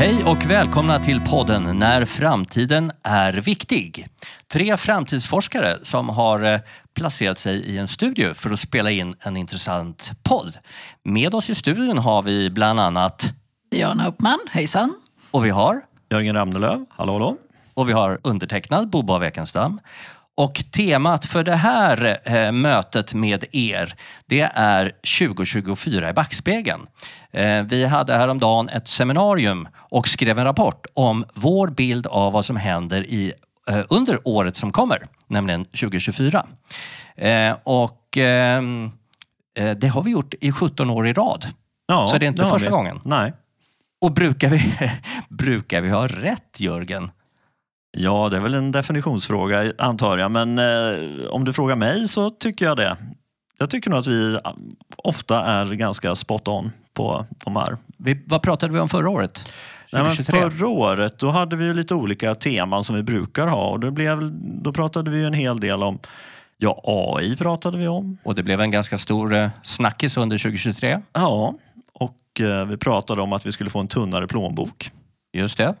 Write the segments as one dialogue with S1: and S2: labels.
S1: Hej och välkomna till podden När framtiden är viktig. Tre framtidsforskare som har eh, placerat sig i en studio för att spela in en intressant podd. Med oss i studion har vi bland annat
S2: Diana Uppman, hejsan.
S1: och vi har
S3: Jörgen Ramnelöv, hallå hallå.
S1: och vi har undertecknad Bobo av Ekenstam. Och temat för det här eh, mötet med er, det är 2024 i backspegeln. Eh, vi hade häromdagen ett seminarium och skrev en rapport om vår bild av vad som händer i, eh, under året som kommer, nämligen 2024. Eh, och ehm, eh, det har vi gjort i 17 år i rad.
S3: Ja,
S1: Så det är inte
S3: har
S1: första
S3: vi.
S1: gången.
S3: Nej.
S1: Och brukar vi, brukar vi ha rätt, Jörgen?
S3: Ja, det är väl en definitionsfråga antar jag, men eh, om du frågar mig så tycker jag det. Jag tycker nog att vi eh, ofta är ganska spot on på de här.
S1: Vi, vad pratade vi om förra året?
S3: Nej, men
S1: 2023?
S3: förra året då hade vi lite olika teman som vi brukar ha och det blev, då pratade vi en hel del om Ja, AI pratade vi om.
S1: Och det blev en ganska stor eh, snackis under 2023.
S3: Ja, och eh, vi pratade om att vi skulle få en tunnare plånbok.
S1: Just det.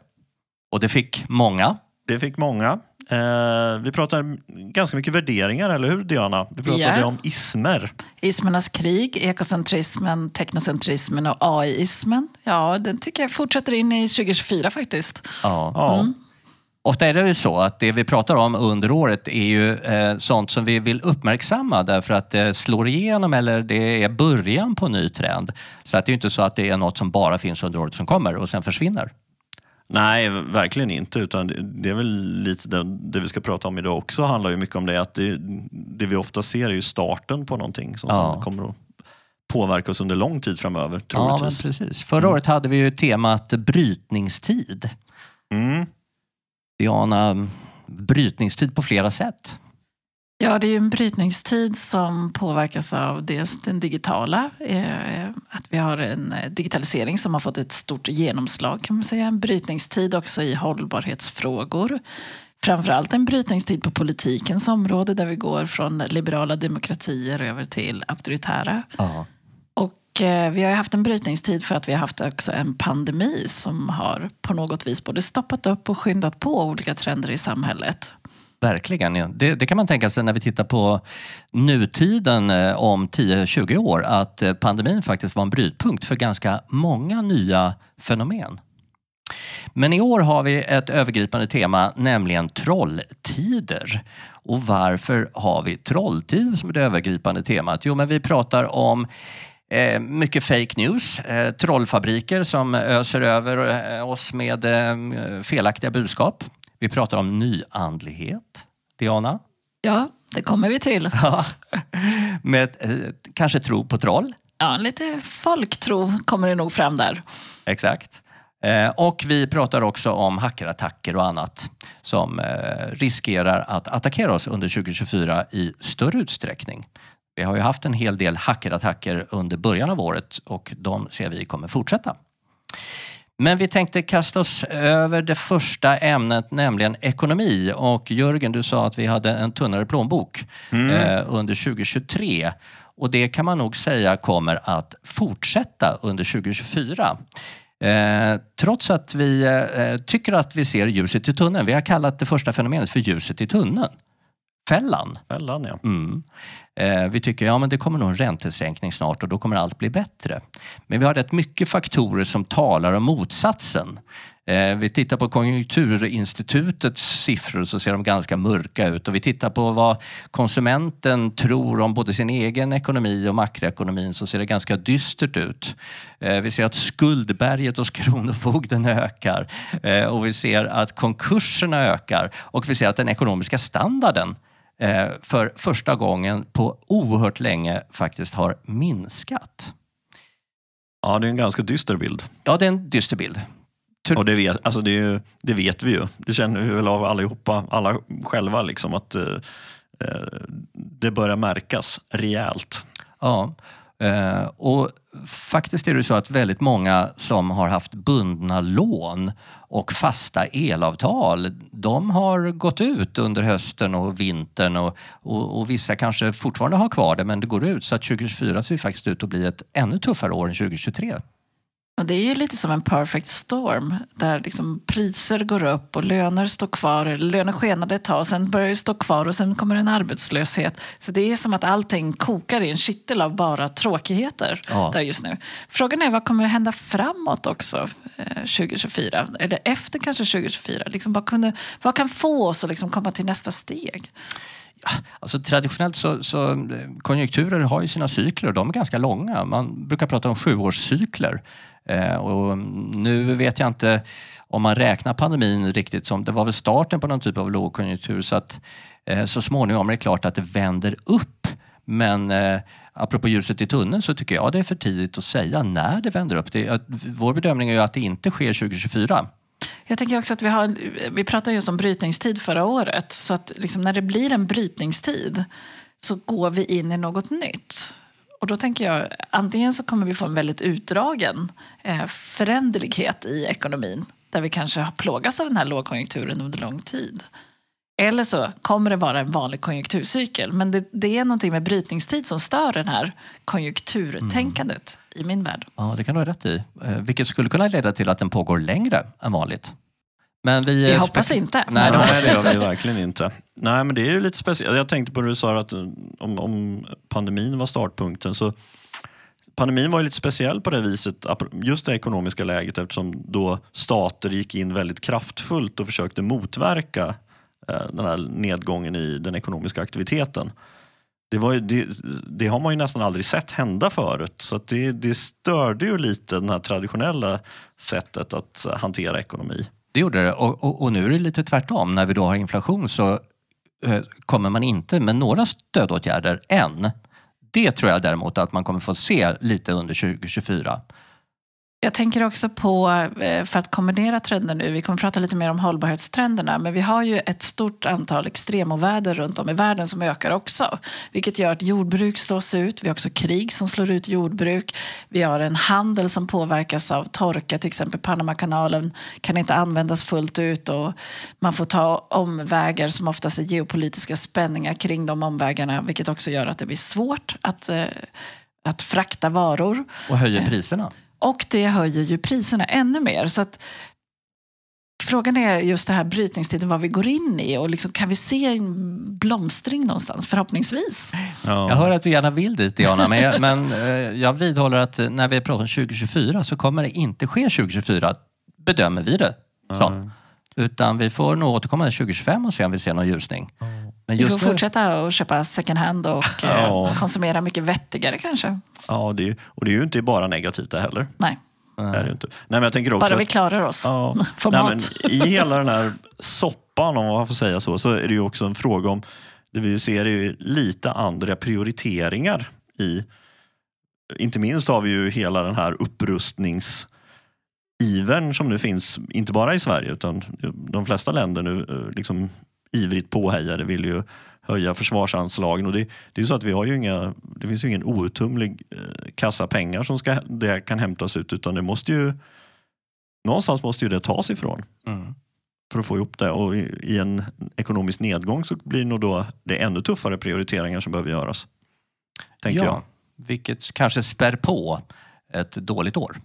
S1: Och det fick många.
S3: Det fick många. Eh, vi pratade ganska mycket värderingar, eller hur Diana? Vi pratade
S2: Ja.
S3: om ismer.
S2: Ismernas krig, ekocentrismen, teknocentrismen och AI-ismen. Ja, den tycker jag fortsätter in i 2024 faktiskt.
S1: Ja.
S3: Ja.
S1: Ofta är det ju så att det vi pratar om under året är ju eh, sånt som vi vill uppmärksamma därför att det slår igenom eller det är början på en ny trend. Så att det är inte så att det är något som bara finns under året som kommer och sen försvinner.
S3: Nej, verkligen inte. Utan det- är väl lite det, det vi ska prata om idag också handlar ju mycket om det att det, det vi ofta ser är ju starten på någonting som
S1: Ja.
S3: sen kommer att påverka oss under lång tid framöver,
S1: Ja,
S3: troligtvis.
S1: precis. Förra året hade vi ju temat brytningstid.
S3: Mm.
S1: Diana, brytningstid på flera sätt.
S2: Ja, det är en brytningstid som påverkas av dels den digitala, eh, att vi har en eh, digitalisering som har fått ett stort genomslag kan man säga. En brytningstid också i hållbarhetsfrågor. Framförallt en brytningstid på politikens område där vi går från liberala demokratier över till auktoritära.
S1: Ja.
S2: Och eh, vi har haft en brytningstid för att vi har haft också en pandemi som har på något vis både stoppat upp och skyndat på olika trender i samhället.
S1: Verkligen. Ja. Det, det kan man tänka sig när vi tittar på nutiden eh, om 10-20 år att eh, pandemin faktiskt var en brytpunkt för ganska många nya fenomen. Men i år har vi ett övergripande tema, nämligen trolltider. Och varför har vi trolltider som ett övergripande temat? Jo, men vi pratar om Eh, mycket fake news, eh, trollfabriker som öser över eh, oss med eh, felaktiga budskap. Vi pratar om nyandlighet. Diana?
S2: Ja, det kommer vi till.
S1: Ja. med eh, kanske tro på troll.
S2: Ja, lite folktro kommer det nog fram där.
S1: Exakt. Eh, och vi pratar också om hackerattacker och annat som eh, riskerar att attackera oss under 2024 i större utsträckning. Vi har ju haft en hel del hackerattacker under början av året och de ser vi kommer fortsätta. Men vi tänkte kasta oss över det första ämnet, nämligen ekonomi. Och Jörgen, du sa att vi hade en tunnare plånbok eh, under 2023. Och det kan man nog säga kommer att fortsätta under 2024. Eh, trots att vi eh, tycker att vi ser ljuset i tunneln. Vi har kallat det första fenomenet för ljuset i tunneln. Fällan.
S3: Fällan, ja.
S1: Mm. Eh, vi tycker ja, men det kommer nog en räntesänkning snart och då kommer allt bli bättre. Men vi har rätt mycket faktorer som talar om motsatsen. Eh, vi tittar på Konjunkturinstitutets siffror så ser de ganska mörka ut och vi tittar på vad konsumenten tror om både sin egen ekonomi och makroekonomin så ser det ganska dystert ut. Eh, vi ser att skuldberget hos Kronofogden ökar och vi ser att konkurserna ökar och vi ser att den ekonomiska standarden för första gången på oerhört länge faktiskt har minskat.
S3: Ja, det är en ganska dyster bild.
S1: Ja, det är en dyster bild. Tur-
S3: Och det vet, alltså det, ju, det vet vi ju. Det känner vi väl av allihopa, alla själva, liksom, att eh, eh, det börjar märkas rejält.
S1: Ja. Eh, och faktiskt är det så att väldigt många som har haft bundna lån och fasta elavtal, de har gått ut under hösten och vintern och, och, och vissa kanske fortfarande har kvar det men det går ut så att 2024 ser ju faktiskt ut att bli ett ännu tuffare år än 2023.
S2: Och det är ju lite som en perfect storm där liksom priser går upp och löner står kvar. Löner skenade ett tag, sen börjar det stå kvar och sen kommer en arbetslöshet. Så det är som att allting kokar i en kittel av bara tråkigheter
S1: Ja.
S2: där just nu. Frågan är vad kommer att hända framåt också eh, 2024? Eller efter kanske 2024? Liksom, vad, kunde, vad kan få oss att liksom komma till nästa steg?
S1: Alltså, traditionellt så, så eh, konjunkturer har ju sina cykler och de är ganska långa. Man brukar prata om sjuårscykler. Eh, och nu vet jag inte om man räknar pandemin riktigt som, det var väl starten på någon typ av lågkonjunktur så att eh, så småningom är det klart att det vänder upp. Men eh, apropå ljuset i tunneln så tycker jag det är för tidigt att säga när det vänder upp. Det, att, vår bedömning är ju att det inte sker 2024.
S2: Jag tänker också att vi har, vi pratade just om brytningstid förra året. Så att liksom när det blir en brytningstid så går vi in i något nytt. Och då tänker jag, antingen så kommer vi få en väldigt utdragen eh, föränderlighet i ekonomin. Där vi kanske har plågats av den här lågkonjunkturen under lång tid. Eller så kommer det vara en vanlig konjunkturcykel. Men det, det är någonting med brytningstid som stör den här konjunkturtänkandet i min värld.
S1: Ja, det kan du ha rätt i. Eh, vilket skulle kunna leda till att den pågår längre än vanligt. Men vi,
S2: Vi
S1: eh,
S2: hoppas inte.
S1: Nej, det
S3: Nej,
S1: hoppas
S3: det
S1: vi
S3: gör vi verkligen inte. Nej, men det är ju lite speciellt. Jag tänkte på det du sa att eh, om, om pandemin var startpunkten. så Pandemin var ju lite speciell på det viset, just det ekonomiska läget eftersom då stater gick in väldigt kraftfullt och försökte motverka eh, den här nedgången i den ekonomiska aktiviteten. Det, var ju, det, det har man ju nästan aldrig sett hända förut så att det, det störde ju lite det här traditionella sättet att hantera ekonomi.
S1: Det gjorde det. Och, och, och nu är det lite tvärtom. När vi då har inflation så eh, kommer man inte med några stödåtgärder än. Det tror jag däremot att man kommer få se lite under 2024.
S2: Jag tänker också på, eh, för att kombinera trender nu, vi kommer prata lite mer om hållbarhetstrenderna, men vi har ju ett stort antal extremoväder runt om i världen som ökar också. Vilket gör att jordbruk slås ut, vi har också krig som slår ut jordbruk. Vi har en handel som påverkas av torka, till exempel Panamakanalen kan inte användas fullt ut och man får ta omvägar som oftast är geopolitiska spänningar kring de omvägarna, vilket också gör att det blir svårt att, eh, att frakta varor.
S1: Och höjer priserna.
S2: Och det höjer ju priserna ännu mer. Så att Frågan är just det här brytningstiden, vad vi går in i och liksom, kan vi se en blomstring någonstans förhoppningsvis?
S3: Ja.
S1: Jag hör att du gärna vill dit Diana, men, jag, men eh, jag vidhåller att när vi pratar om 2024 så kommer det inte ske 2024, bedömer vi det som. Utan vi får nog återkomma 2025 och se om vi ser någon ljusning. Men
S2: Vi får
S1: just nu,
S2: fortsätta att köpa second hand och eh,
S3: Ja.
S2: konsumera mycket vettigare kanske.
S3: Ja, det är, och det är ju inte bara negativt det heller.
S2: Nej,
S3: Det är det inte. Nej, men jag tänker också
S2: bara vi klarar oss.
S3: ja, nej, I hela den här soppan, om man får säga så, så är det ju också en fråga om, det vi ser är ju lite andra prioriteringar i, inte minst har vi ju hela den här upprustningsivern som nu finns, inte bara i Sverige utan de flesta länder nu eh, liksom ivrigt påhejade vill ju höja försvarsanslagen. Och det, det är så att vi har ju inga, det finns ju ingen outtömlig eh, kassa pengar som ska, det kan hämtas ut utan det måste ju någonstans måste ju det tas ifrån
S1: mm.
S3: för att få ihop det. Och i, i en ekonomisk nedgång så blir nog då det ännu tuffare prioriteringar som behöver göras. Tänker
S1: ja,
S3: jag.
S1: Vilket kanske spär på ett dåligt år.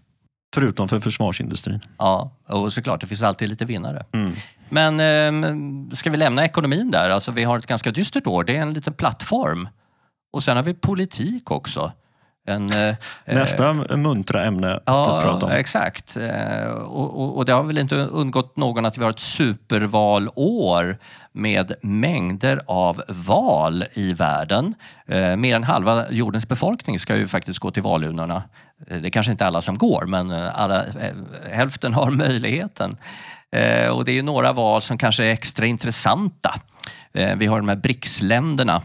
S3: Förutom för försvarsindustrin.
S1: Ja, och såklart, det finns alltid lite vinnare.
S3: Mm.
S1: Men eh, ska vi lämna ekonomin där? Alltså, vi har ett ganska dystert år. Det är en liten plattform. Och sen har vi politik också. En, eh,
S3: Nästa muntra ämne att
S1: Ja,
S3: prata om.
S1: exakt. Eh, Och, och, och det har väl inte undgått någon att vi har ett supervalår med mängder av val i världen. Eh, Mer än halva jordens befolkning ska ju faktiskt gå till valurnorna. Eh, Det är kanske inte alla som går, men eh, alla, eh, hälften har möjligheten. Eh, Och det är ju några val som kanske är extra intressanta. Eh, Vi har de här BRICS-länderna eh,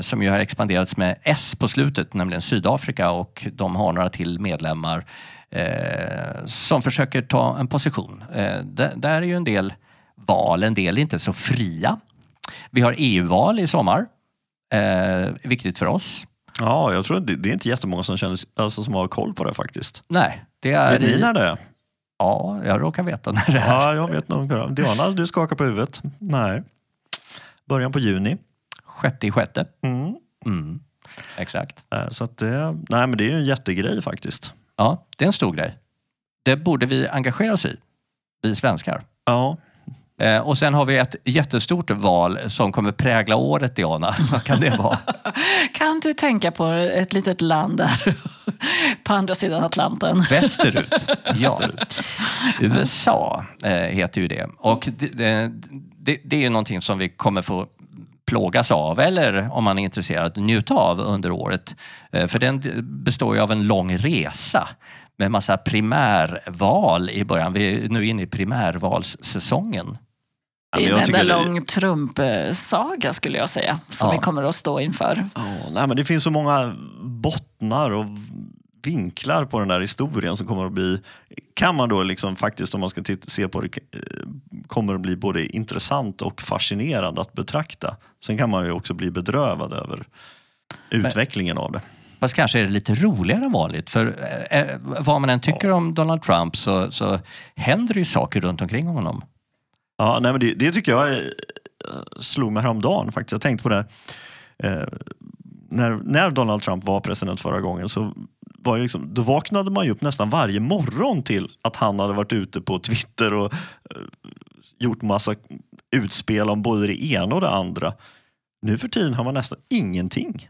S1: som ju har expanderats med S på slutet, nämligen Sydafrika och de har några till medlemmar eh, som försöker ta en position. Eh, där, är ju en del val, en del inte så fria. Vi har EU-val i sommar, eh, viktigt för oss.
S3: Ja, jag tror det, det är inte jättemånga som, känner, alltså, som har koll på det faktiskt.
S1: Nej, det är...
S3: Vet ni när det är?
S1: Ja, jag råkar veta när det är.
S3: Ja, jag vet nog. Diana, du skakar på huvudet. Nej. Början på juni.
S1: Sjätte i sjätte.
S3: Mm.
S1: Mm. Exakt.
S3: Eh, Så att det, nej, men det är ju en jättegrej faktiskt.
S1: Ja, det är en stor grej. Det borde vi engagera oss i, vi svenskar.
S3: Ja,
S1: Eh, och sen har vi ett jättestort val som kommer prägla året, Diana. Vad kan det vara?
S2: Kan du tänka på ett litet land där på andra sidan Atlanten?
S1: Västerut. Ja. USA eh, heter ju det. Och det, det, det, det är ju någonting som vi kommer få plågas av eller om man är intresserad njuta av under året. Eh, för den består ju av en lång resa med massa primärval i början. Vi är nu inne i primärvalssäsongen.
S2: Det är en enda
S3: det-
S2: lång Trump-saga skulle jag säga, som
S1: Ja.
S2: vi kommer att stå inför.
S3: Ja, nej, men det finns så många bottnar och vinklar på den där historien som kommer att bli, kan man då liksom faktiskt om man ska titta, se på det, eh, kommer att bli både intressant och fascinerande att betrakta. Sen kan man ju också bli bedrövad över utvecklingen av det.
S1: Fast kanske är det lite roligare än vanligt. För eh, eh, vad man än tycker om Donald Trump så, så händer det ju saker runt omkring honom.
S3: Ja, nej, men det, det tycker jag eh, slog mig häromdagen faktiskt. Jag tänkte på det här. Eh, när, när Donald Trump var president förra gången så var ju liksom, då vaknade man ju upp nästan varje morgon till att han hade varit ute på Twitter och eh, gjort massa utspel om både det ena och det andra. Nu för tiden har man nästan ingenting.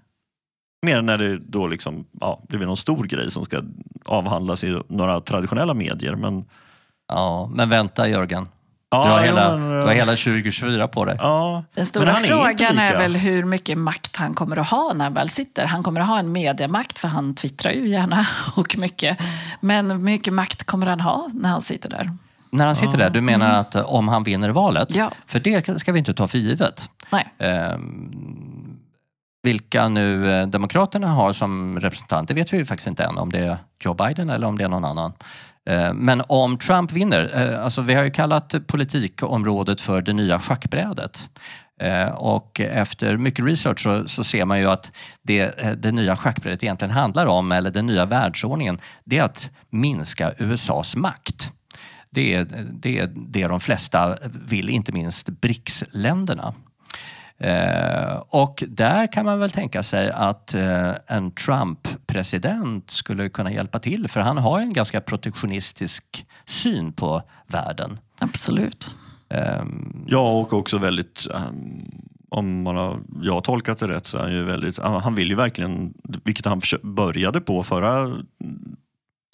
S3: Mer än när det då liksom, ja, det blir någon stor grej som ska avhandlas i några traditionella medier. Men,
S1: Ja, men vänta Jörgen
S3: ja,
S1: Du har, hela, du har hela 2024 på dig.
S3: ja,
S2: Den stora
S3: är
S2: frågan är, väl hur mycket makt han kommer att ha när han väl sitter. Han kommer att ha en mediamakt, för han twittrar ju gärna och mycket. Men hur mycket makt kommer han ha när han sitter där?
S1: När han sitter där, du menar att om han vinner valet?
S2: Ja.
S1: För det ska vi inte ta för givet.
S2: Nej.
S1: Ehm, vilka nu eh, Demokraterna har som representant, det vet vi ju faktiskt inte än om det är Joe Biden eller om det är någon annan. Eh, men om Trump vinner, eh, alltså vi har ju kallat politikområdet för det nya schackbrädet. Och efter mycket research så, så ser man ju att det, det nya schackbrädet egentligen handlar om, eller den nya världsordningen, det är att minska USAs makt. Det är, det är det de flesta vill, inte minst BRICS-länderna. Eh, och där kan man väl tänka sig att eh, en Trump-president skulle kunna hjälpa till för han har ju en ganska protektionistisk syn på världen.
S2: Absolut.
S1: Ehm,
S3: Ja, och också väldigt, ehm, om man har, jag har tolkat det rätt, så är han ju väldigt, han vill ju verkligen, vilket han började på förra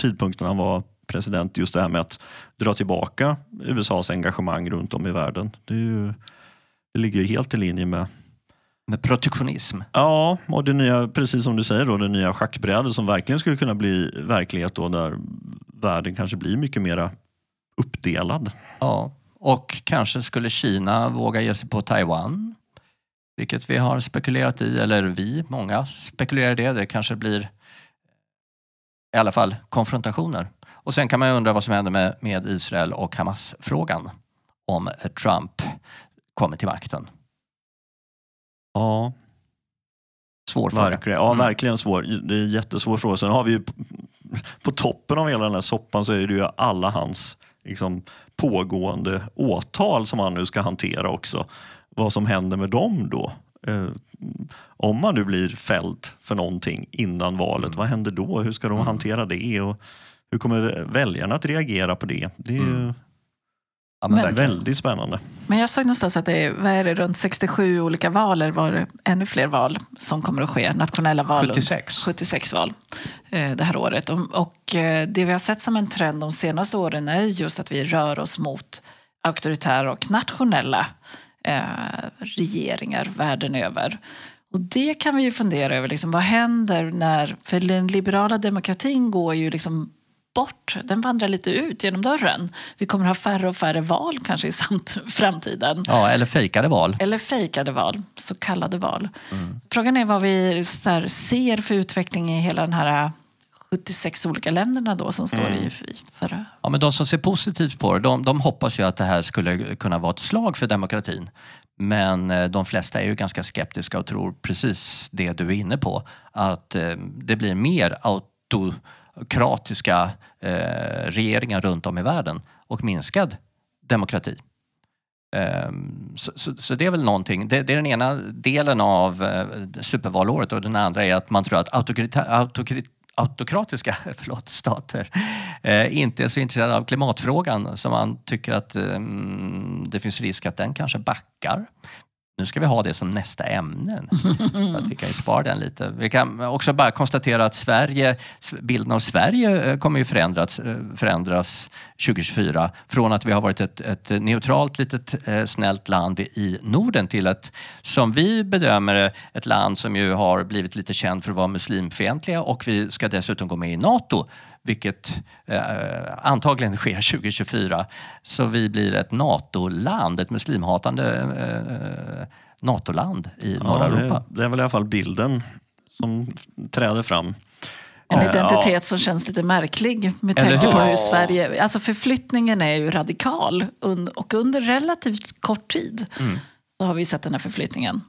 S3: tidpunkten han var president, just det här med att dra tillbaka USAs engagemang runt om i världen. Det, är ju, det ligger ju helt i linje med
S1: med protektionism.
S3: Ja, och det nya, precis som du säger, då, det nya schackbrädet som verkligen skulle kunna bli verklighet då där världen kanske blir mycket mera uppdelad.
S1: Ja. Och kanske skulle Kina våga ge sig på Taiwan. Vilket vi har spekulerat i, eller vi, många spekulerar i det. Det kanske blir i alla fall konfrontationer. Och sen kan man ju undra vad som händer med, med Israel och Hamas-frågan om Trump kommer till makten.
S3: Ja,
S1: Svår fråga.
S3: verkligen, ja,
S1: Mm.
S3: verkligen svår. Det är en jättesvår fråga. Sen har vi ju på, toppen av hela den här soppan så är det ju alla hans liksom, pågående åtal som han nu ska hantera också. Vad som händer med dem då? Eh, om man nu blir fälld för någonting innan valet,
S1: Mm.
S3: vad händer då? Hur ska de hantera det? Och hur kommer väljarna att reagera på det? Det är ju
S1: Mm. Ja, men
S2: Men-
S3: väldigt spännande.
S2: Men jag såg någonstans att det är, vad är det, runt 67 olika val, eller var det ännu fler val som kommer att ske? Nationella val.
S1: 76.
S2: 76 val eh, det här året. Och, och eh, det vi har sett som en trend de senaste åren är just att vi rör oss mot auktoritära och nationella eh, regeringar världen över. Och det kan vi ju fundera över, liksom, vad händer när... För den liberala demokratin går ju liksom bort, den vandrar lite ut genom dörren. Vi kommer ha färre och färre val kanske i samt framtiden.
S1: Ja, eller fejkade val.
S2: Eller fejkade val, så kallade val. Frågan är vad vi ser för utveckling i hela den här 76 olika länderna då som står i, i förra.
S1: Ja, men de som ser positivt på det, de, de hoppas ju att det här skulle kunna vara ett slag för demokratin. Men eh, de flesta är ju ganska skeptiska och tror precis det du är inne på. Att eh, det blir mer kratiska eh, regeringar runt om i världen och minskad demokrati. Ehm, så, så, så det är väl någonting. Det, det är den ena delen av eh, supervalåret och den andra är att man tror att autokrita, autokratiska förlåt, stater eh, inte är så intresserade av klimatfrågan så man tycker att eh, det finns risk att den kanske backar. Nu ska vi ha det som nästa ämne. Så att vi kan ju spara den lite. Vi kan också bara konstatera att Sverige, bilden av Sverige eh, kommer ju förändras, eh, förändras 2024. Från att vi har varit ett, ett neutralt litet eh, snällt land i Norden till ett, som vi bedömer det, ett land som ju har blivit lite känt för att vara muslimfientliga och vi ska dessutom gå med i NATO vilket eh, antagligen sker 2024. Så vi blir ett NATO-land, ett muslimhatande eh, NATO-land i norra
S3: ja,
S1: Europa.
S3: Det är väl i alla fall bilden som träder fram.
S2: En identitet ja. som känns lite märklig med tanke på hur Sverige... Alltså förflyttningen är ju radikal och under relativt kort tid mm. så har vi sett den här förflyttningen.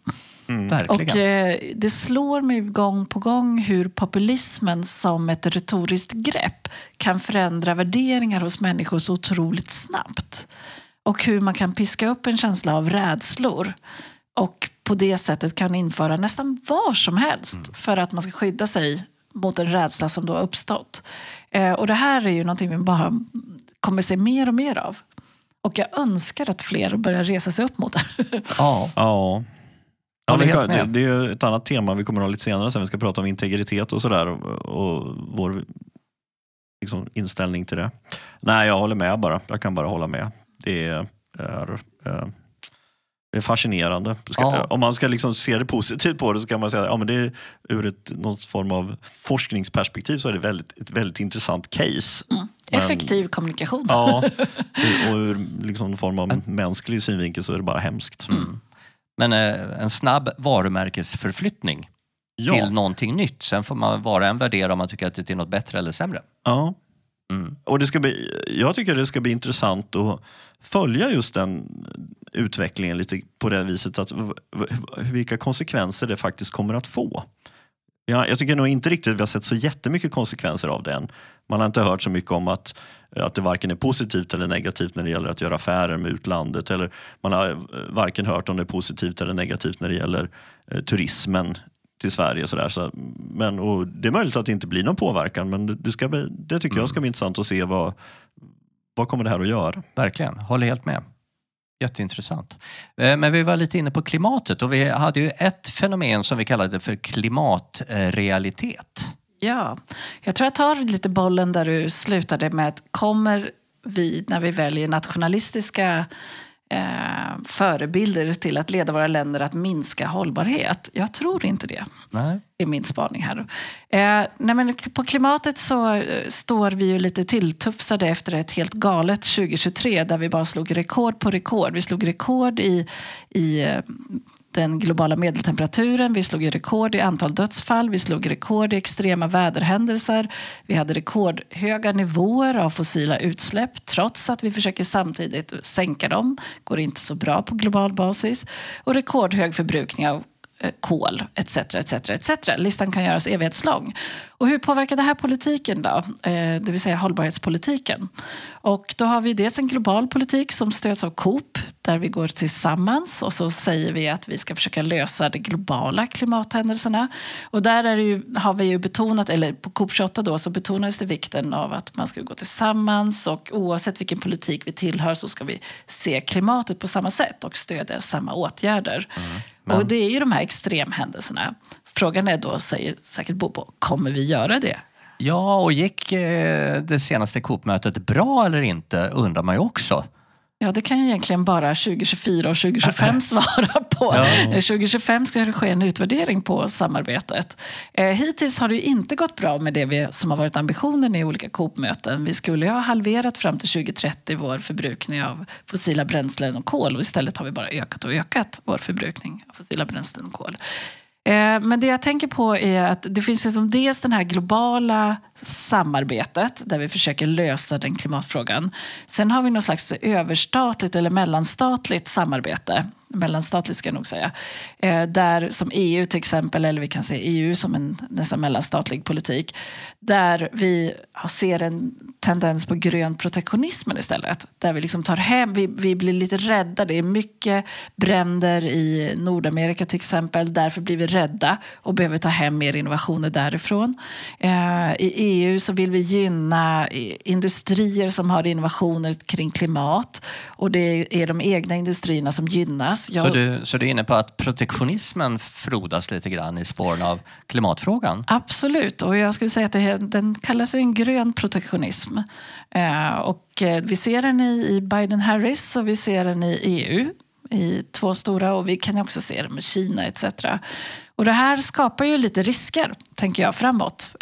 S1: Mm.
S2: Och eh, det slår mig gång på gång hur populismen som ett retoriskt grepp kan förändra värderingar hos människor så otroligt snabbt. Och hur man kan piska upp en känsla av rädslor och på det sättet kan införa nästan var som helst mm. för att man ska skydda sig mot en rädsla som då har uppstått. Eh, och det här är ju någonting vi bara kommer se mer och mer av. Och jag önskar att fler börjar resa sig upp mot det.
S3: Ja. ja. Ja, det, det, det, är ett annat tema vi kommer att ha lite senare sen. Vi ska prata om integritet och sådär och, och vår liksom, inställning till det. Nej, jag håller med bara. Jag kan bara hålla med. Det är, är, är det är fascinerande. Ska, ja. Om man ska liksom se det positivt på det så kan man säga att ja, ur ett, någon form av forskningsperspektiv så är det väldigt, ett väldigt intressant case.
S2: Mm. Effektiv Men, kommunikation.
S3: Ja, och ur liksom någon form av mänsklig synvinkel så är det bara hemskt.
S1: Mm. Men eh, en snabb varumärkesförflyttning ja. till någonting nytt. Sen får man vara en värdera om man tycker att det är något bättre eller sämre.
S3: Ja. Mm. Och det ska bli, jag tycker det ska bli intressant att följa just den utvecklingen lite på det viset. att Vilka konsekvenser det faktiskt kommer att få. Ja, jag tycker nog inte riktigt att vi har sett så jättemycket konsekvenser av det än. Man har inte hört så mycket om att, att det varken är positivt eller negativt när det gäller att göra affärer med utlandet. Eller man har eh, varken hört om det är positivt eller negativt när det gäller eh, turismen till Sverige. Och sådär. Så, men, och det är möjligt att det inte blir någon påverkan men det, ska bli, det tycker mm. jag ska bli intressant att se vad, vad kommer det här att göra.
S1: Verkligen, håller helt med. Jätteintressant. Eh, men vi var lite inne på klimatet och vi hade ju ett fenomen som vi kallade för klimatrealitet.
S2: Ja, jag tror jag tar lite bollen där du slutade med att kommer vi när vi väljer nationalistiska eh, förebilder till att leda våra länder att minska hållbarhet? Jag tror inte det.
S1: Nej.
S2: Det är min spaning här. Eh, nej men på klimatet så eh, står vi ju lite tilltufsade efter ett helt galet 2023 där vi bara slog rekord på rekord. Vi slog rekord i, i eh, den globala medeltemperaturen, vi slog rekord i antal dödsfall, vi slog rekord i extrema väderhändelser. Vi hade rekordhöga nivåer av fossila utsläpp trots att vi försöker samtidigt sänka dem. går inte så bra på global basis. Och rekordhög förbrukning av eh, kol etc. etc, etc. Listan kan göras evighetslång. Och hur påverkar det här politiken då? Eh, det vill säga hållbarhetspolitiken. Och då har vi dels en global politik som stöds av Coop där vi går tillsammans och så säger vi att vi ska försöka lösa de globala klimathändelserna. Och där är ju, har vi ju betonat, eller på Coop 28 då, så betonades det vikten av att man ska gå tillsammans och oavsett vilken politik vi tillhör så ska vi se klimatet på samma sätt och stödja samma åtgärder. Mm. Men... Och det är ju de här extremhändelserna. Frågan är då, säger säkert Bobo, kommer vi göra det?
S1: Ja, och gick eh, det senaste Coop-mötet bra eller inte undrar man ju också.
S2: Ja, det kan ju egentligen bara 2024 och 2025 svara på. Ja. 2025 ska det ske en utvärdering på samarbetet. Eh, hittills har det inte gått bra med det vi, som har varit ambitionen i olika Coop-möten. Vi skulle ju ha halverat fram till 2030 vår förbrukning av fossila bränslen och kol och istället har vi bara ökat och ökat vår förbrukning av fossila bränslen och kol. Eh, men det jag tänker på är att det finns liksom dels det här globala samarbetet där vi försöker lösa den klimatfrågan. Sen har vi något slags överstatligt eller mellanstatligt samarbete mellanstatligt ska jag nog säga. Eh, där som EU till exempel, eller vi kan se EU som en nästan mellanstatlig politik, där vi ser en tendens på grön protektionismen istället. Där vi liksom tar hem, vi, vi blir lite rädda. Det är mycket bränder i Nordamerika till exempel. Därför blir vi rädda och behöver ta hem mer innovationer därifrån. Eh, I EU så vill vi gynna industrier som har innovationer kring klimat och det är de egna industrierna som gynnas.
S1: Jag... Så, du, så du är inne på att protektionismen frodas lite grann i spåren av klimatfrågan?
S2: Absolut, och jag skulle säga att det, den kallas en grön protektionism. Eh, och eh, vi ser den i Biden-Harris och vi ser den i EU i två stora och vi kan också se det med Kina etc. Och det här skapar ju lite risker, tänker jag, framåt.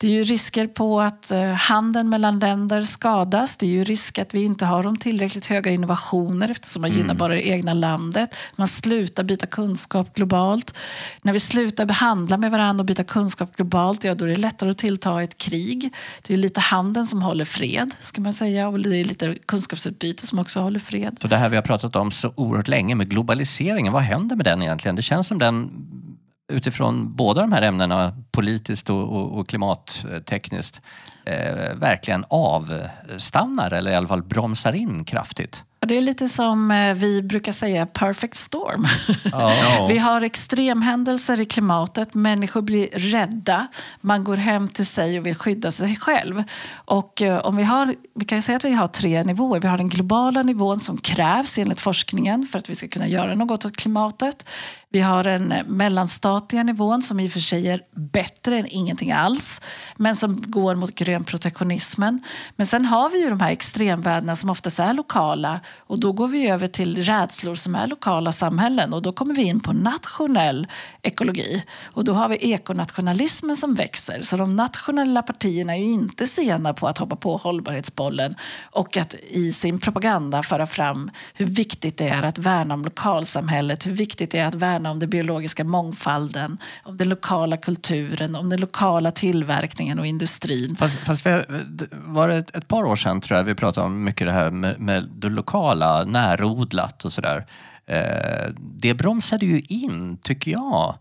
S2: Det är ju risker på att eh, handeln mellan länder skadas. Det är ju risk att vi inte har de tillräckligt höga innovationer eftersom man mm. gynnar bara det egna landet. Man slutar byta kunskap globalt. När vi slutar behandla med varandra och byta kunskap globalt, ja då är det lättare att tillta ett krig. Det är lite handeln som håller fred, ska man säga. Och det är lite kunskapsutbyte som också håller fred.
S1: Så det här vi har pratat om så oerhört länge med globaliseringen, vad händer med den egentligen? Det känns som den utifrån båda de här ämnena, politiskt och, och, och klimattekniskt, eh, verkligen avstannar eller i alla fall bromsar in kraftigt.
S2: Det är lite som eh, vi brukar säga perfect storm. Ja. vi har extremhändelser i klimatet, människor blir rädda, man går hem till sig och vill skydda sig själv. Och eh, om vi, har, vi kan säga att vi har tre nivåer. Vi har den globala nivån som krävs enligt forskningen för att vi ska kunna göra något åt klimatet. Vi har den eh, mellanstatliga nivån som i och för sig är bättre än ingenting alls men som går mot grön protektionismen. Men sen har vi ju de här extremvärdena som oftast är lokala och då går vi över till rädslor som är lokala samhällen och då kommer vi in på nationell ekologi. Och då har vi ekonationalismen som växer. Så de nationella partierna är ju inte sena på att hoppa på hållbarhetsbollen och att i sin propaganda föra fram hur viktigt det är att värna om lokalsamhället, hur viktigt det är att värna om den biologiska mångfalden, om den lokala kulturen, om den lokala tillverkningen och industrin.
S1: Fast, fast var det ett, par år sedan tror jag vi pratade om mycket det här med, med det lokala, närodlat och sådär. Eh, det bromsade ju in, tycker jag.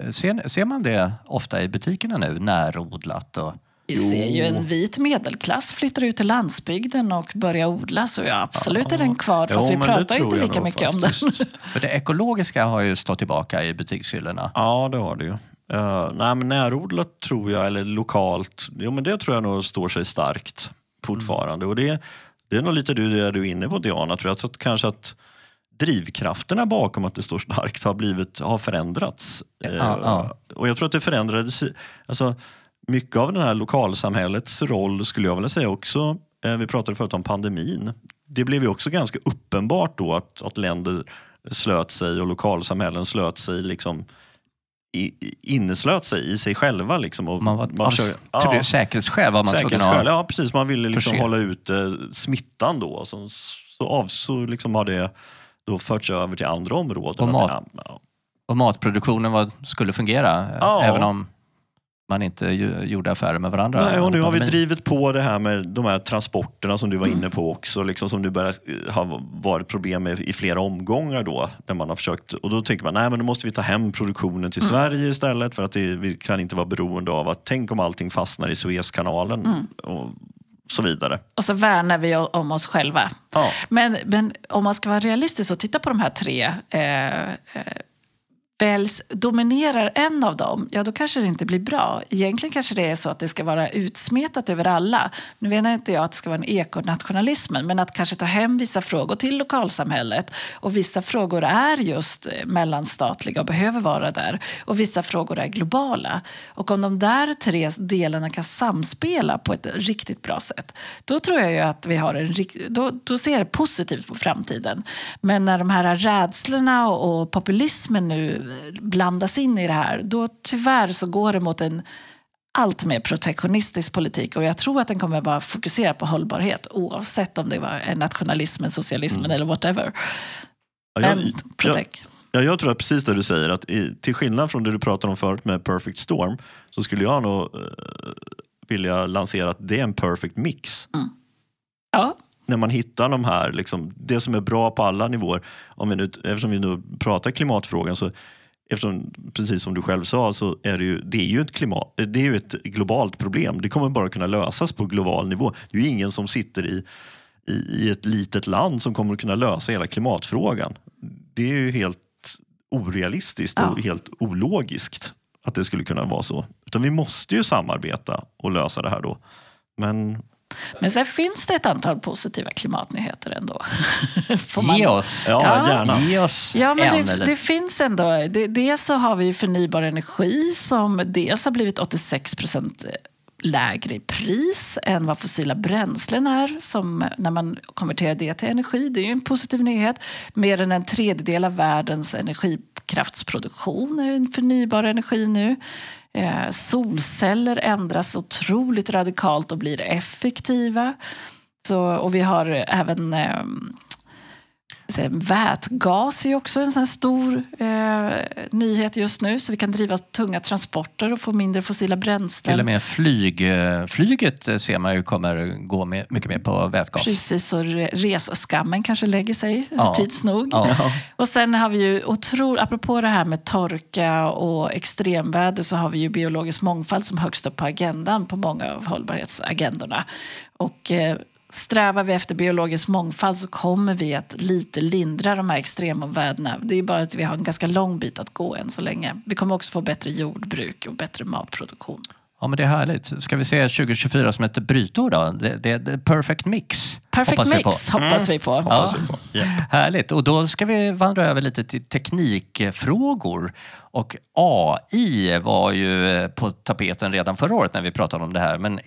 S1: Eh, ser, ser man det ofta i butikerna nu, närodlat? Och...
S2: Vi ser ju en vit medelklass flyttar ut till landsbygden och börjar odla så ja, absolut ja. är den kvar fast jo, vi pratar inte lika mycket faktiskt. om den.
S1: För det ekologiska har ju stått tillbaka i butikshyllorna.
S3: Ja, det har det ju. Uh, nej, men närodlat tror jag, eller lokalt, jo, men det tror jag nog står sig starkt fortfarande. Mm. Och det, det är nog lite du, det du är inne på Diana, tror jag. Så att kanske att drivkrafterna bakom att det står starkt har, blivit, har förändrats. Ja, ja. Eh, och jag tror att det förändrades... Alltså, mycket av det här lokalsamhällets roll skulle jag vilja säga också, eh, vi pratade förut om pandemin, det blev ju också ganska uppenbart då att, att länder slöt sig och lokalsamhällen slöt sig liksom inneslöt sig i sig själva. Liksom, och
S1: man var, man kör, ja, säkerhetsskäl var man
S3: att Ja, precis. Man ville liksom hålla ute smittan då. Så, så, av, så liksom har det då förts över till andra områden.
S1: Och, mat, ja. och matproduktionen var, skulle fungera, ja. även om man inte gjorde affärer med varandra.
S3: Nej, och nu har vi drivit på det här med de här transporterna som du var mm. inne på också, liksom, som nu börjar ha varit problem med i flera omgångar då. När man har försökt, och då tänker man, nej men då måste vi ta hem produktionen till mm. Sverige istället för att det, vi kan inte vara beroende av att, tänk om allting fastnar i Suezkanalen. Mm. Och, så vidare.
S2: Och så värnar vi om oss själva. Ja. Men, men om man ska vara realistisk och titta på de här tre eh, eh väljs, dominerar en av dem, ja då kanske det inte blir bra. Egentligen kanske det är så att det ska vara utsmetat över alla. Nu menar inte jag att det ska vara en ekonationalism, men att kanske ta hem vissa frågor till lokalsamhället. Och vissa frågor är just eh, mellanstatliga och behöver vara där. Och vissa frågor är globala. Och om de där tre delarna kan samspela på ett riktigt bra sätt, då tror jag ju att vi har en då, då ser jag positivt på framtiden. Men när de här rädslorna och populismen nu blandas in i det här, då tyvärr så går det mot en allt mer protektionistisk politik och jag tror att den kommer vara fokuserad på hållbarhet oavsett om det var nationalismen, socialismen mm. eller whatever.
S3: Ja, jag, jag, ja, jag tror att precis det du säger, att i, till skillnad från det du pratade om förut med perfect storm så skulle jag nog uh, vilja lansera att det är en perfect mix. Mm.
S2: Ja,
S3: när man hittar de här, liksom, det som är bra på alla nivåer. Om vi nu, eftersom vi nu pratar klimatfrågan så Eftersom, precis som du själv sa, så är det ju, det är ju ett, klimat, det är ju ett globalt problem. Det kommer bara kunna lösas på global nivå. Det är ju ingen som sitter i, i, i ett litet land som kommer kunna lösa hela klimatfrågan. Det är ju helt orealistiskt och
S2: Ja.
S3: helt ologiskt att det skulle kunna vara så. Utan vi måste ju samarbeta och lösa det här då. Men
S2: Men sen finns det ett antal positiva klimatnyheter ändå. Får man-
S1: Ge oss,
S3: ja,
S2: Ja.
S3: gärna.
S1: Ge oss
S2: Ja, men
S1: en
S2: det,
S1: eller
S2: det finns ändå. Det, dels så har vi förnybar energi som dels har blivit 86 procent lägre i pris än vad fossila bränslen är som när man konverterar det till energi. Det är ju en positiv nyhet. Mer än en tredjedel av världens energikraftsproduktion är en förnybar energi nu. Eh, solceller ändras otroligt radikalt och blir effektiva. Så, och vi har även ehm, vätgas är också en sån stor eh, nyhet just nu. Så vi kan driva tunga transporter och få mindre fossila bränslen.
S1: Till och med flyg, eh, flyget eh, ser man ju kommer gå med, mycket mer på vätgas.
S2: Precis, och re- reseskammen kanske lägger sig
S1: Ja.
S2: tids nog.
S1: Ja.
S2: Och sen har vi ju otro, apropå det här med torka och extremväder så har vi ju biologisk mångfald som högst upp på agendan på många av hållbarhetsagendorna. Och eh, strävar vi efter biologisk mångfald så kommer vi att lite lindra de här extremomvärdena. Det är bara att vi har en ganska lång bit att gå än så länge. Vi kommer också få bättre jordbruk och bättre matproduktion.
S1: Ja, men det är härligt. Ska vi se 2024 som ett brytår då? Det, det, det perfect mix.
S2: Perfect
S1: hoppas vi på.
S2: mix hoppas vi på.
S3: Hoppas vi på. Ja.
S1: Härligt. Och då ska vi vandra över lite till teknikfrågor. Och AI var ju på tapeten redan förra året när vi pratade om det här. Men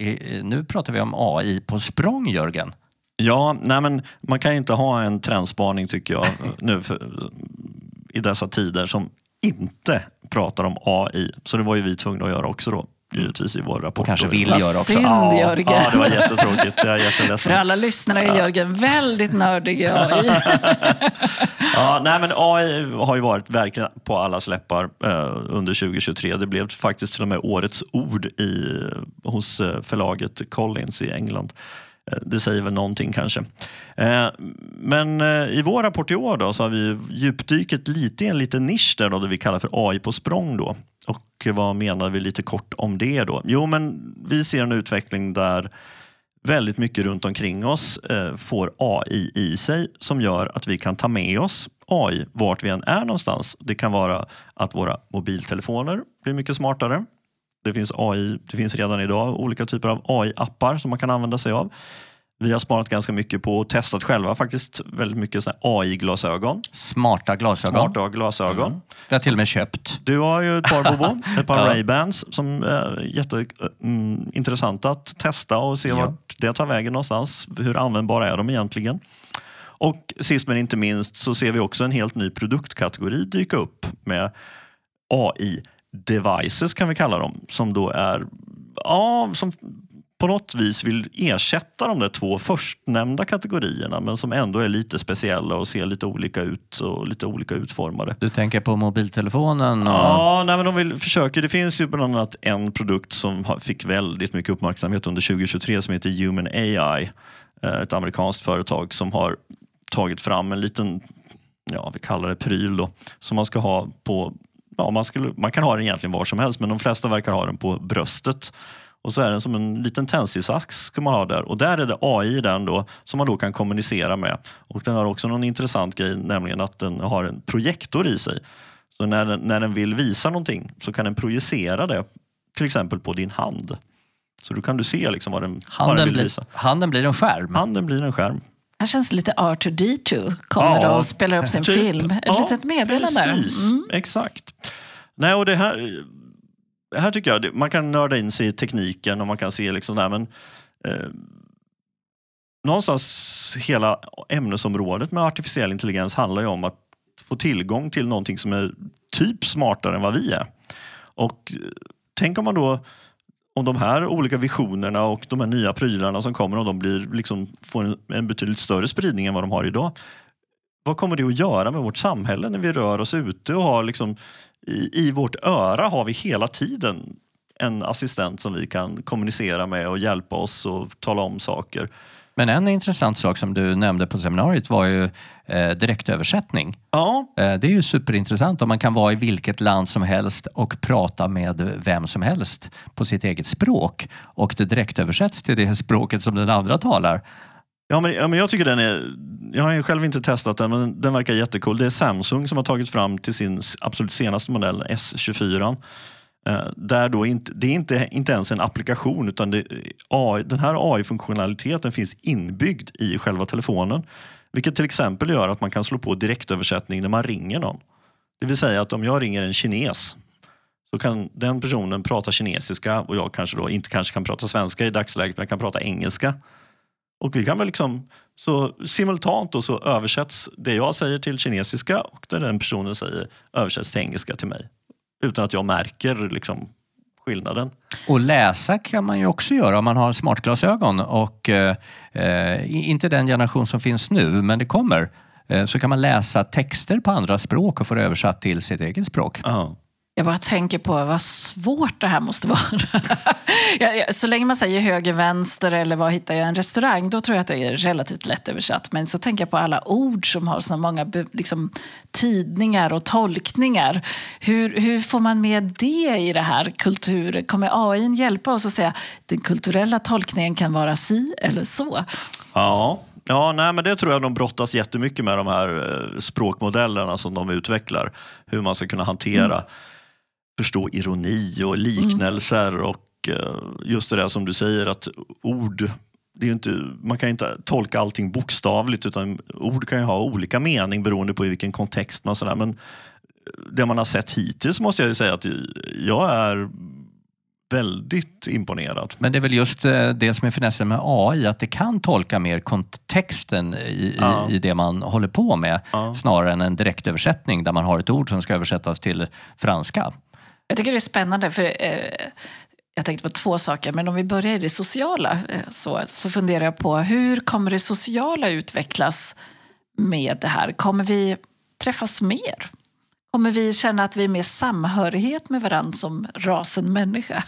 S1: nu pratar vi om AI på språng, Jörgen.
S3: Ja, nej men man kan ju inte ha en trendspaning tycker jag nu för, i dessa tider som inte pratar om AI. Så det var ju vi tvungna att göra också då, givetvis i vår rapport.
S1: Och kanske vill göra också.
S2: synd,
S3: Ja,
S2: Jörgen.
S3: ja, det var jättetråkigt. Jag är jätteledsen.
S2: För alla lyssnare är Jörgen väldigt nördig i AI.
S3: Ja, nej, men AI har ju varit verkligen på alla läppar eh, under 2023. Det blev faktiskt till och med årets ord i, hos eh, förlaget Collins i England. Eh, det säger väl någonting kanske. Eh, men eh, i vår rapport i år då, så har vi djupdyket lite i en liten nisch där, då, det vi kallar för AI på språng. Då. Och vad menar vi lite kort om det då? Jo, men vi ser en utveckling där väldigt mycket runt omkring oss får AI i sig som gör att vi kan ta med oss AI vart vi än är någonstans. Det kan vara att våra mobiltelefoner blir mycket smartare. Det finns, AI, det finns redan idag olika typer av AI-appar som man kan använda sig av. Vi har sparat ganska mycket på och testat själva faktiskt väldigt mycket AI-glasögon.
S1: Smarta glasögon.
S3: Smarta glasögon.
S1: Det har jag till och med köpt.
S3: Du har ju ett par Bobo, ett par
S1: Ja.
S3: Ray-Bans som är jätteintressanta att testa och se
S1: Ja.
S3: vart det tar vägen någonstans. Hur användbara är de egentligen? Och sist men inte minst så ser vi också en helt ny produktkategori dyka upp med AI-devices kan vi kalla dem. Som då är, ja, som på något vis vill ersätta de där två förstnämnda kategorierna men som ändå är lite speciella och ser lite olika ut och lite olika utformade.
S1: Du tänker på mobiltelefonen? Och...
S3: Ja, nej, men de vill, försöker. Det finns ju bland annat en produkt som fick väldigt mycket uppmärksamhet under 2023 som heter Human AI. Eh, Ett amerikanskt företag som har tagit fram en liten, ja vi kallar det pryl då, som man ska ha på, ja man, skulle, man kan ha den egentligen var som helst men de flesta verkar ha den på bröstet. Och så är den som en liten tändsticksax ska man ha där. Och där är det AI den då som man då kan kommunicera med. Och den har också någon intressant grej, nämligen att den har en projektor i sig. Så när den, när den vill visa någonting så kan den projicera det till exempel på din hand. Så då kan du se liksom vad den, vad den
S1: Handen,
S3: vill
S1: blir,
S3: visa.
S1: handen blir en skärm.
S3: Handen blir en skärm.
S2: Här känns lite R2D2 kommer
S3: Ja,
S2: och spelar upp sin
S3: Typ.
S2: film. Ett
S3: Ja,
S2: litet meddelande.
S3: Precis,
S2: Mm.
S3: exakt. Nej, och det här, här tycker jag, man kan nörda in sig i tekniken och man kan se liksom där, men eh, någonstans hela ämnesområdet med artificiell intelligens handlar ju om att få tillgång till någonting som är typ smartare än vad vi är. Och eh, tänk om man då om de här olika visionerna och de här nya prylarna som kommer, om de blir, liksom, får en, en betydligt större spridning än vad de har idag. Vad kommer det att göra med vårt samhälle när vi rör oss ute och har liksom, i, i vårt öra har vi hela tiden en assistent som vi kan kommunicera med och hjälpa oss och tala om saker.
S1: Men en intressant sak som du nämnde på seminariet var ju eh, direktöversättning.
S3: Ja,
S1: Eh, det är ju superintressant om man kan vara i vilket land som helst och prata med vem som helst på sitt eget språk och det direktöversätts till det språket som den andra talar.
S3: Ja men, ja, men jag tycker den är... Jag har ju själv inte testat den, men den verkar jättecool. Det är Samsung som har tagit fram till sin absolut senaste modell, S24. Eh, där då inte, det är inte, inte ens en applikation, utan det, eh, AI, den här AI-funktionaliteten finns inbyggd i själva telefonen. Vilket till exempel gör att man kan slå på direktöversättning när man ringer någon. Det vill säga att om jag ringer en kines så kan den personen prata kinesiska och jag kanske då inte kanske kan prata svenska i dagsläget, men jag kan prata engelska. Och vi kan väl liksom, så simultant då så översätts det jag säger till kinesiska och det den personen säger översätts till engelska till mig. Utan att jag märker liksom skillnaden.
S1: Och läsa kan man ju också göra om man har smartglasögon och eh, inte den generation som finns nu, men det kommer. Eh, så kan man läsa texter på andra språk och få det översatt till sitt eget språk.
S3: Ja.
S2: Jag bara tänker på vad svårt det här måste vara. Så länge man säger höger, vänster eller var hittar jag en restaurang, då tror jag att det är relativt lätt översatt. Men så tänker jag på alla ord som har så många liksom, tydningar och tolkningar. Hur, hur får man med det i det här kulturen? Kommer AI hjälpa oss att säga den kulturella tolkningen kan vara si eller så?
S3: Ja, ja nej, men det tror jag de brottas jättemycket med de här eh, språkmodellerna som de utvecklar. Hur man ska kunna hantera, förstå ironi och liknelser och eh, just det där som du säger att ord det är ju inte, man kan inte tolka allting bokstavligt utan ord kan ju ha olika mening beroende på i vilken kontext man sådär. Men det man har sett hittills måste jag ju säga att jag är väldigt imponerad.
S1: Men det är väl just eh, det som är finessen med AI, att det kan tolka mer kontexten i,
S3: Ja.
S1: i, i det man håller på med
S3: Ja.
S1: snarare än en direktöversättning där man har ett ord som ska översättas till franska.
S2: Jag tycker det är spännande, för eh, jag tänkte på två saker. Men om vi börjar i det sociala eh, så, så funderar jag på hur kommer det sociala utvecklas med det här? Kommer vi träffas mer? Kommer vi känna att vi är mer samhörighet med varandra som rasen människa?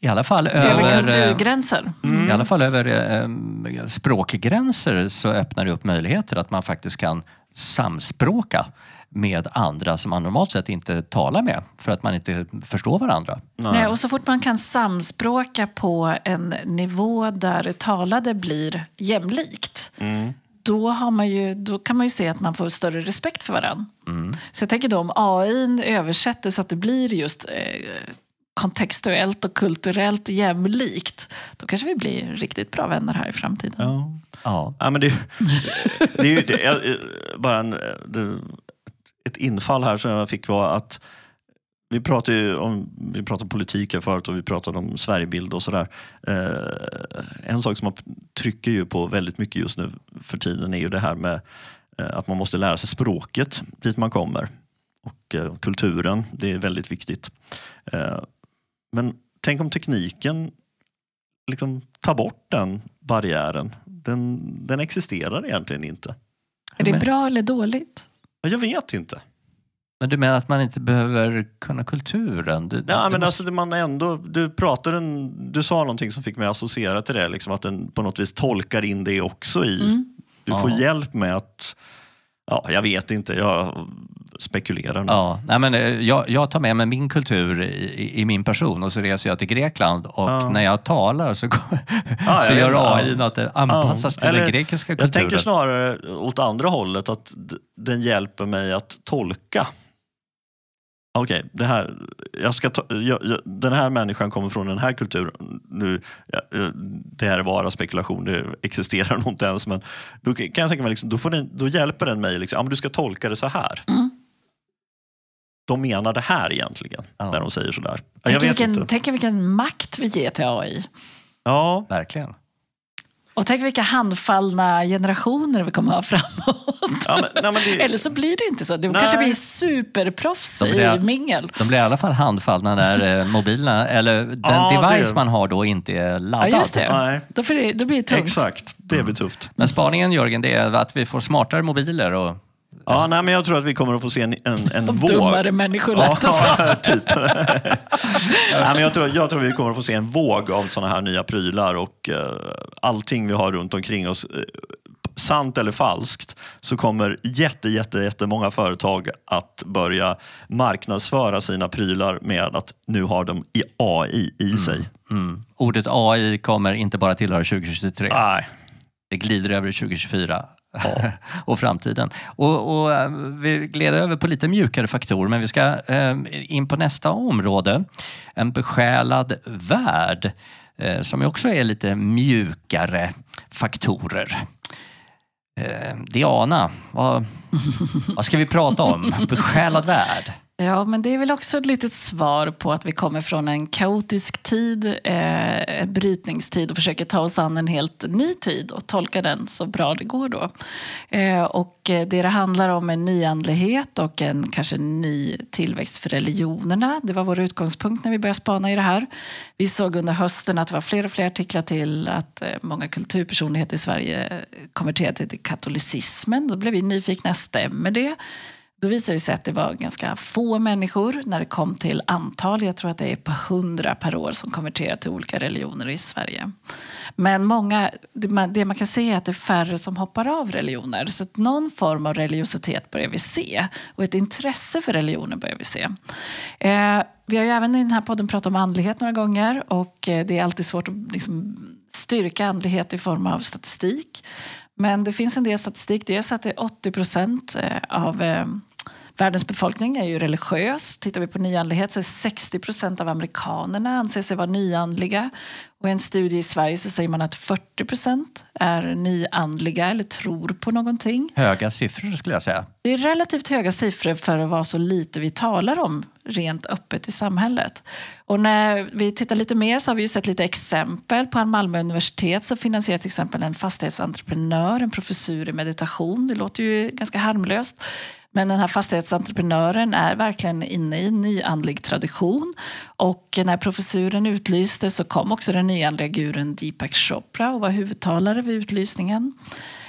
S1: I alla fall
S2: Över
S1: över, eh,
S2: kulturgränser?
S1: I alla fall över eh, språkgränser så öppnar det upp möjligheter att man faktiskt kan samspråka med andra som man normalt sett inte talar med för att man inte förstår varandra.
S2: Nej, och så fort man kan samspråka på en nivå där det talade blir jämlikt då, har man ju, då kan man ju se att man får större respekt för varandra. Så jag tänker då om AI översätter så att det blir just eh, kontextuellt och kulturellt jämlikt då kanske vi blir riktigt bra vänner här i framtiden.
S3: Ja.
S1: Ja.
S3: Ja, men det, det är ju det, jag- bara en, det, ett infall här som jag fick var att vi pratade ju om vi pratade politik här förut och vi pratade om Sverigebild och sådär. Eh, en sak som man trycker ju på väldigt mycket just nu för tiden är ju det här med eh, att man måste lära sig språket dit man kommer. Och eh, kulturen, det är väldigt viktigt. Eh, men tänk om tekniken liksom tar bort den barriären. Den, den existerar egentligen inte.
S2: Är det bra eller dåligt?
S3: Ja, Jag vet inte.
S1: Men du menar att man inte behöver kunna kulturen? Du,
S3: Nej,
S1: du
S3: men
S1: måste-
S3: alltså, man ändå, du, pratade en, du sa någonting som fick mig att associera till det. Liksom, att den på något vis tolkar in det också i.
S2: Mm.
S3: Du får
S1: Ja.
S3: hjälp med att... Ja, jag vet inte, jag spekulerar nu.
S1: Ja, nej men, eh, jag, jag tar med mig min kultur i, i, min person och så reser jag till Grekland och
S3: Ja.
S1: när jag talar så, går-
S3: Ja,
S1: så
S3: ja,
S1: gör
S3: ja.
S1: AI att det anpassas till
S3: Eller,
S1: den grekiska
S3: Jag
S1: kulturen.
S3: tänker snarare åt andra hållet, att den hjälper mig att tolka. Okej, det här, jag ska ta, jag, jag, den här människan kommer från den här kulturen. Nu, ja, eh, det här är bara spekulation, det existerar nog inte ens. Men då kan jag tänka mig, liksom, då, får den, då hjälper den mig. Liksom, ja, men du ska tolka det så här.
S2: Mm.
S3: De menar det här egentligen,
S1: Ja.
S3: när de säger sådär. Ja,
S2: Tänk
S3: Jag vet
S2: vilken,
S3: inte.
S2: tänk vilken makt vi ger till AI.
S3: Ja,
S1: Verkligen.
S2: Och tänk vilka handfallna generationer vi kommer ha framåt.
S3: ja, men, nej, men det,
S2: Eller så blir det inte så. Det
S3: Nej.
S2: kanske blir superproffs
S1: De blir-
S2: i mingel.
S1: De blir i alla fall handfallna när eh, mobilerna, eller den
S3: Ja,
S1: device
S3: det-
S1: man har då inte är
S2: Ja,
S1: laddad.
S2: just det.
S3: Nej.
S2: Då, det, då blir det tungt.
S3: exakt, det blir tufft.
S1: Men spaningen Jörgen, det är att vi får smartare mobiler och
S3: Ja, nej, men jag tror att vi kommer att få se en, en, en våg.
S2: dummare människor lät.
S3: Ja, typ. nej, men jag, tror, jag tror vi kommer att få se en våg av sådana här nya prylar och uh, allting vi har runt omkring oss. eh, sant eller falskt, så kommer jätte, jätte, jättemånga företag att börja marknadsföra sina prylar med att nu har de i AI i sig.
S1: Mm. Ordet AI kommer inte bara tillhöra 2023.
S3: Nej.
S1: Det glider över i 2024 och framtiden. Och, och, eh, vi gled över på lite mjukare faktorer, men vi ska eh, in på nästa område. En besjälad värld, eh, som också är lite mjukare faktorer. Eh, Diana, vad, vad ska vi prata om? Besjälad värld.
S2: Ja, men det är väl också ett litet svar på att vi kommer från en kaotisk tid, eh, en brytningstid och försöker ta oss an en helt ny tid och tolka den så bra det går då. Eh, och det det handlar om en nyandlighet och en kanske ny tillväxt för religionerna. Det var vår utgångspunkt när vi började spana i det här. Vi såg under hösten att det var fler och fler artiklar till att eh, många kulturpersonligheter i Sverige konverterade till katolicismen. Då blev vi nyfikna, stämmer det? Då visade det sig att det var ganska få människor när det kom till antal. Jag tror att det är på hundra per år som konverterar till olika religioner i Sverige. Men många, det man, kan se är att det är färre som hoppar av religioner. Så att någon form av religiositet börjar vi se. Och ett intresse för religioner börjar vi se. Eh, vi har ju även i den här podden pratat om andlighet några gånger. Och eh, det är alltid svårt att liksom, styrka andlighet i form av statistik. Men det finns en del statistik. Dels att det är 80 procent eh, av eh, världens befolkning är ju religiös. Tittar vi på nyandlighet så är 60 procent av amerikanerna anser sig vara nyandliga. Och i en studie i Sverige så säger man att 40 procent är nyandliga eller tror på någonting.
S1: Höga siffror skulle jag säga.
S2: Det är relativt höga siffror för att vara så lite vi talar om rent öppet i samhället. Och när vi tittar lite mer så har vi sett lite exempel. På Malmö universitet så finansierar till exempel en fastighetsentreprenör en professur i meditation. Det låter ju ganska harmlöst. Men den här fastighetsentreprenören är verkligen inne i en nyandlig tradition. Och när professuren utlystes så kom också den nyandliga gurun Deepak Chopra och var huvudtalare vid utlysningen.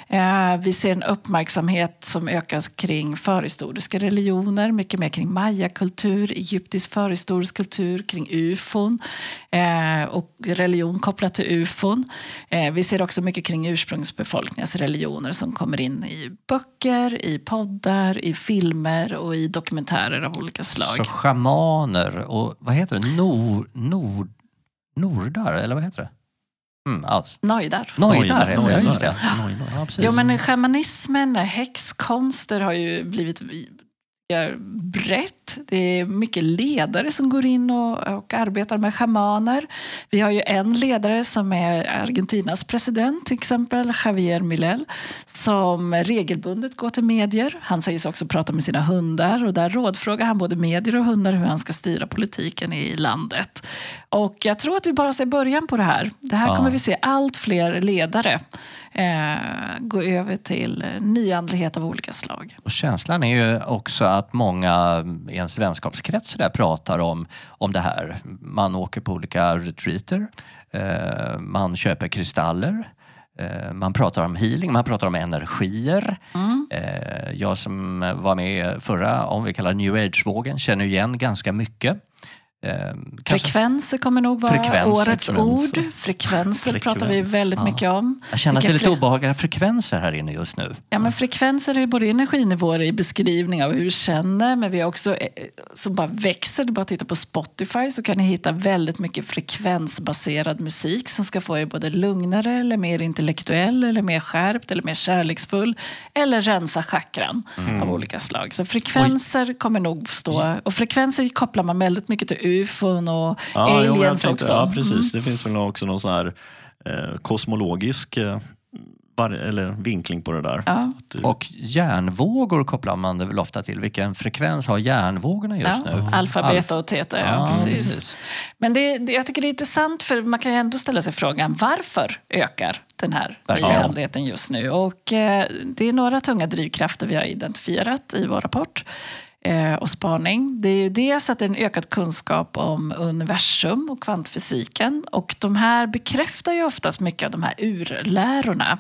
S2: Eh, vi ser en uppmärksamhet som ökas kring förhistoriska religioner, mycket mer kring mayakultur, egyptisk förhistorisk kultur, kring ufon eh, och religion kopplat till ufon. Eh, vi ser också mycket kring ursprungsbefolkningens religioner som kommer in i böcker, i poddar, i filmer och i dokumentärer av olika slag.
S1: Så schamaner och vad heter det? Nor, nor, nordar, eller vad heter det? Mm.
S2: Nojdar.
S1: Nojdar heter det, ja, just det.
S3: Nojdar.
S1: Ja, precis.
S2: Jo, men shamanismen, häxkonster har ju blivit brett. Det är mycket ledare som går in och, och arbetar med shamaner. Vi har ju en ledare som är Argentinas president, till exempel Javier Milei, som regelbundet går till medier. Han sägs också prata med sina hundar och där rådfrågar han både medier och hundar hur han ska styra politiken i landet. Och jag tror att vi bara ser början på det här. Det här
S1: Ja.
S2: kommer vi se allt fler ledare eh, gå över till nyandlighet av olika slag.
S1: Och känslan är ju också att många i ens vänskapskrets där pratar om, om det här. Man åker på olika retreater, eh, man köper kristaller, eh, man pratar om healing, man pratar om energier. Eh, jag som var med förra, om vi kallar new age-vågen, känner igen ganska mycket. Eh, kanske-
S2: Frekvenser kommer nog vara
S1: Frekvenser,
S2: årets
S1: frekvenser.
S2: ord. Frekvenser pratar vi
S3: Frekvens,
S2: väldigt
S1: ja.
S2: mycket om.
S1: jag känner att det är lite
S2: fre-
S1: obehagliga frekvenser här inne just nu.
S2: Ja, men frekvenser är både energinivåer i beskrivning av hur vi känner men vi har också eh, som bara växer. Du bara tittar på Spotify så kan ni hitta väldigt mycket frekvensbaserad musik som ska få er både lugnare eller mer intellektuell eller mer skärpt eller mer kärleksfull eller rensa chakran av olika slag. Så frekvenser kommer nog stå och frekvenser kopplar man väldigt mycket till ufon och
S3: Ja, jo,
S2: aliens
S3: tänkte,
S2: också.
S3: ja, precis. Det finns väl också någon sån här eh, kosmologisk eh, var, eller vinkling på det där.
S2: Ja.
S1: Och järnvågor kopplar man det väl ofta till. Vilken frekvens har järnvågorna just
S2: Ja,
S1: nu?
S2: alfa,
S1: Alf-
S2: beta och teta. Ja,
S1: Ja,
S2: precis.
S1: precis.
S2: Men det, det, jag tycker det är intressant för man kan ju ändå ställa sig frågan varför ökar den här nyandligheten just nu? Och eh, det är några tunga drivkrafter vi har identifierat i vår rapport eh, och spaning. Det är ju dels att det är en ökad kunskap om universum och kvantfysiken. Och de här bekräftar ju oftast mycket av de här urlärorna.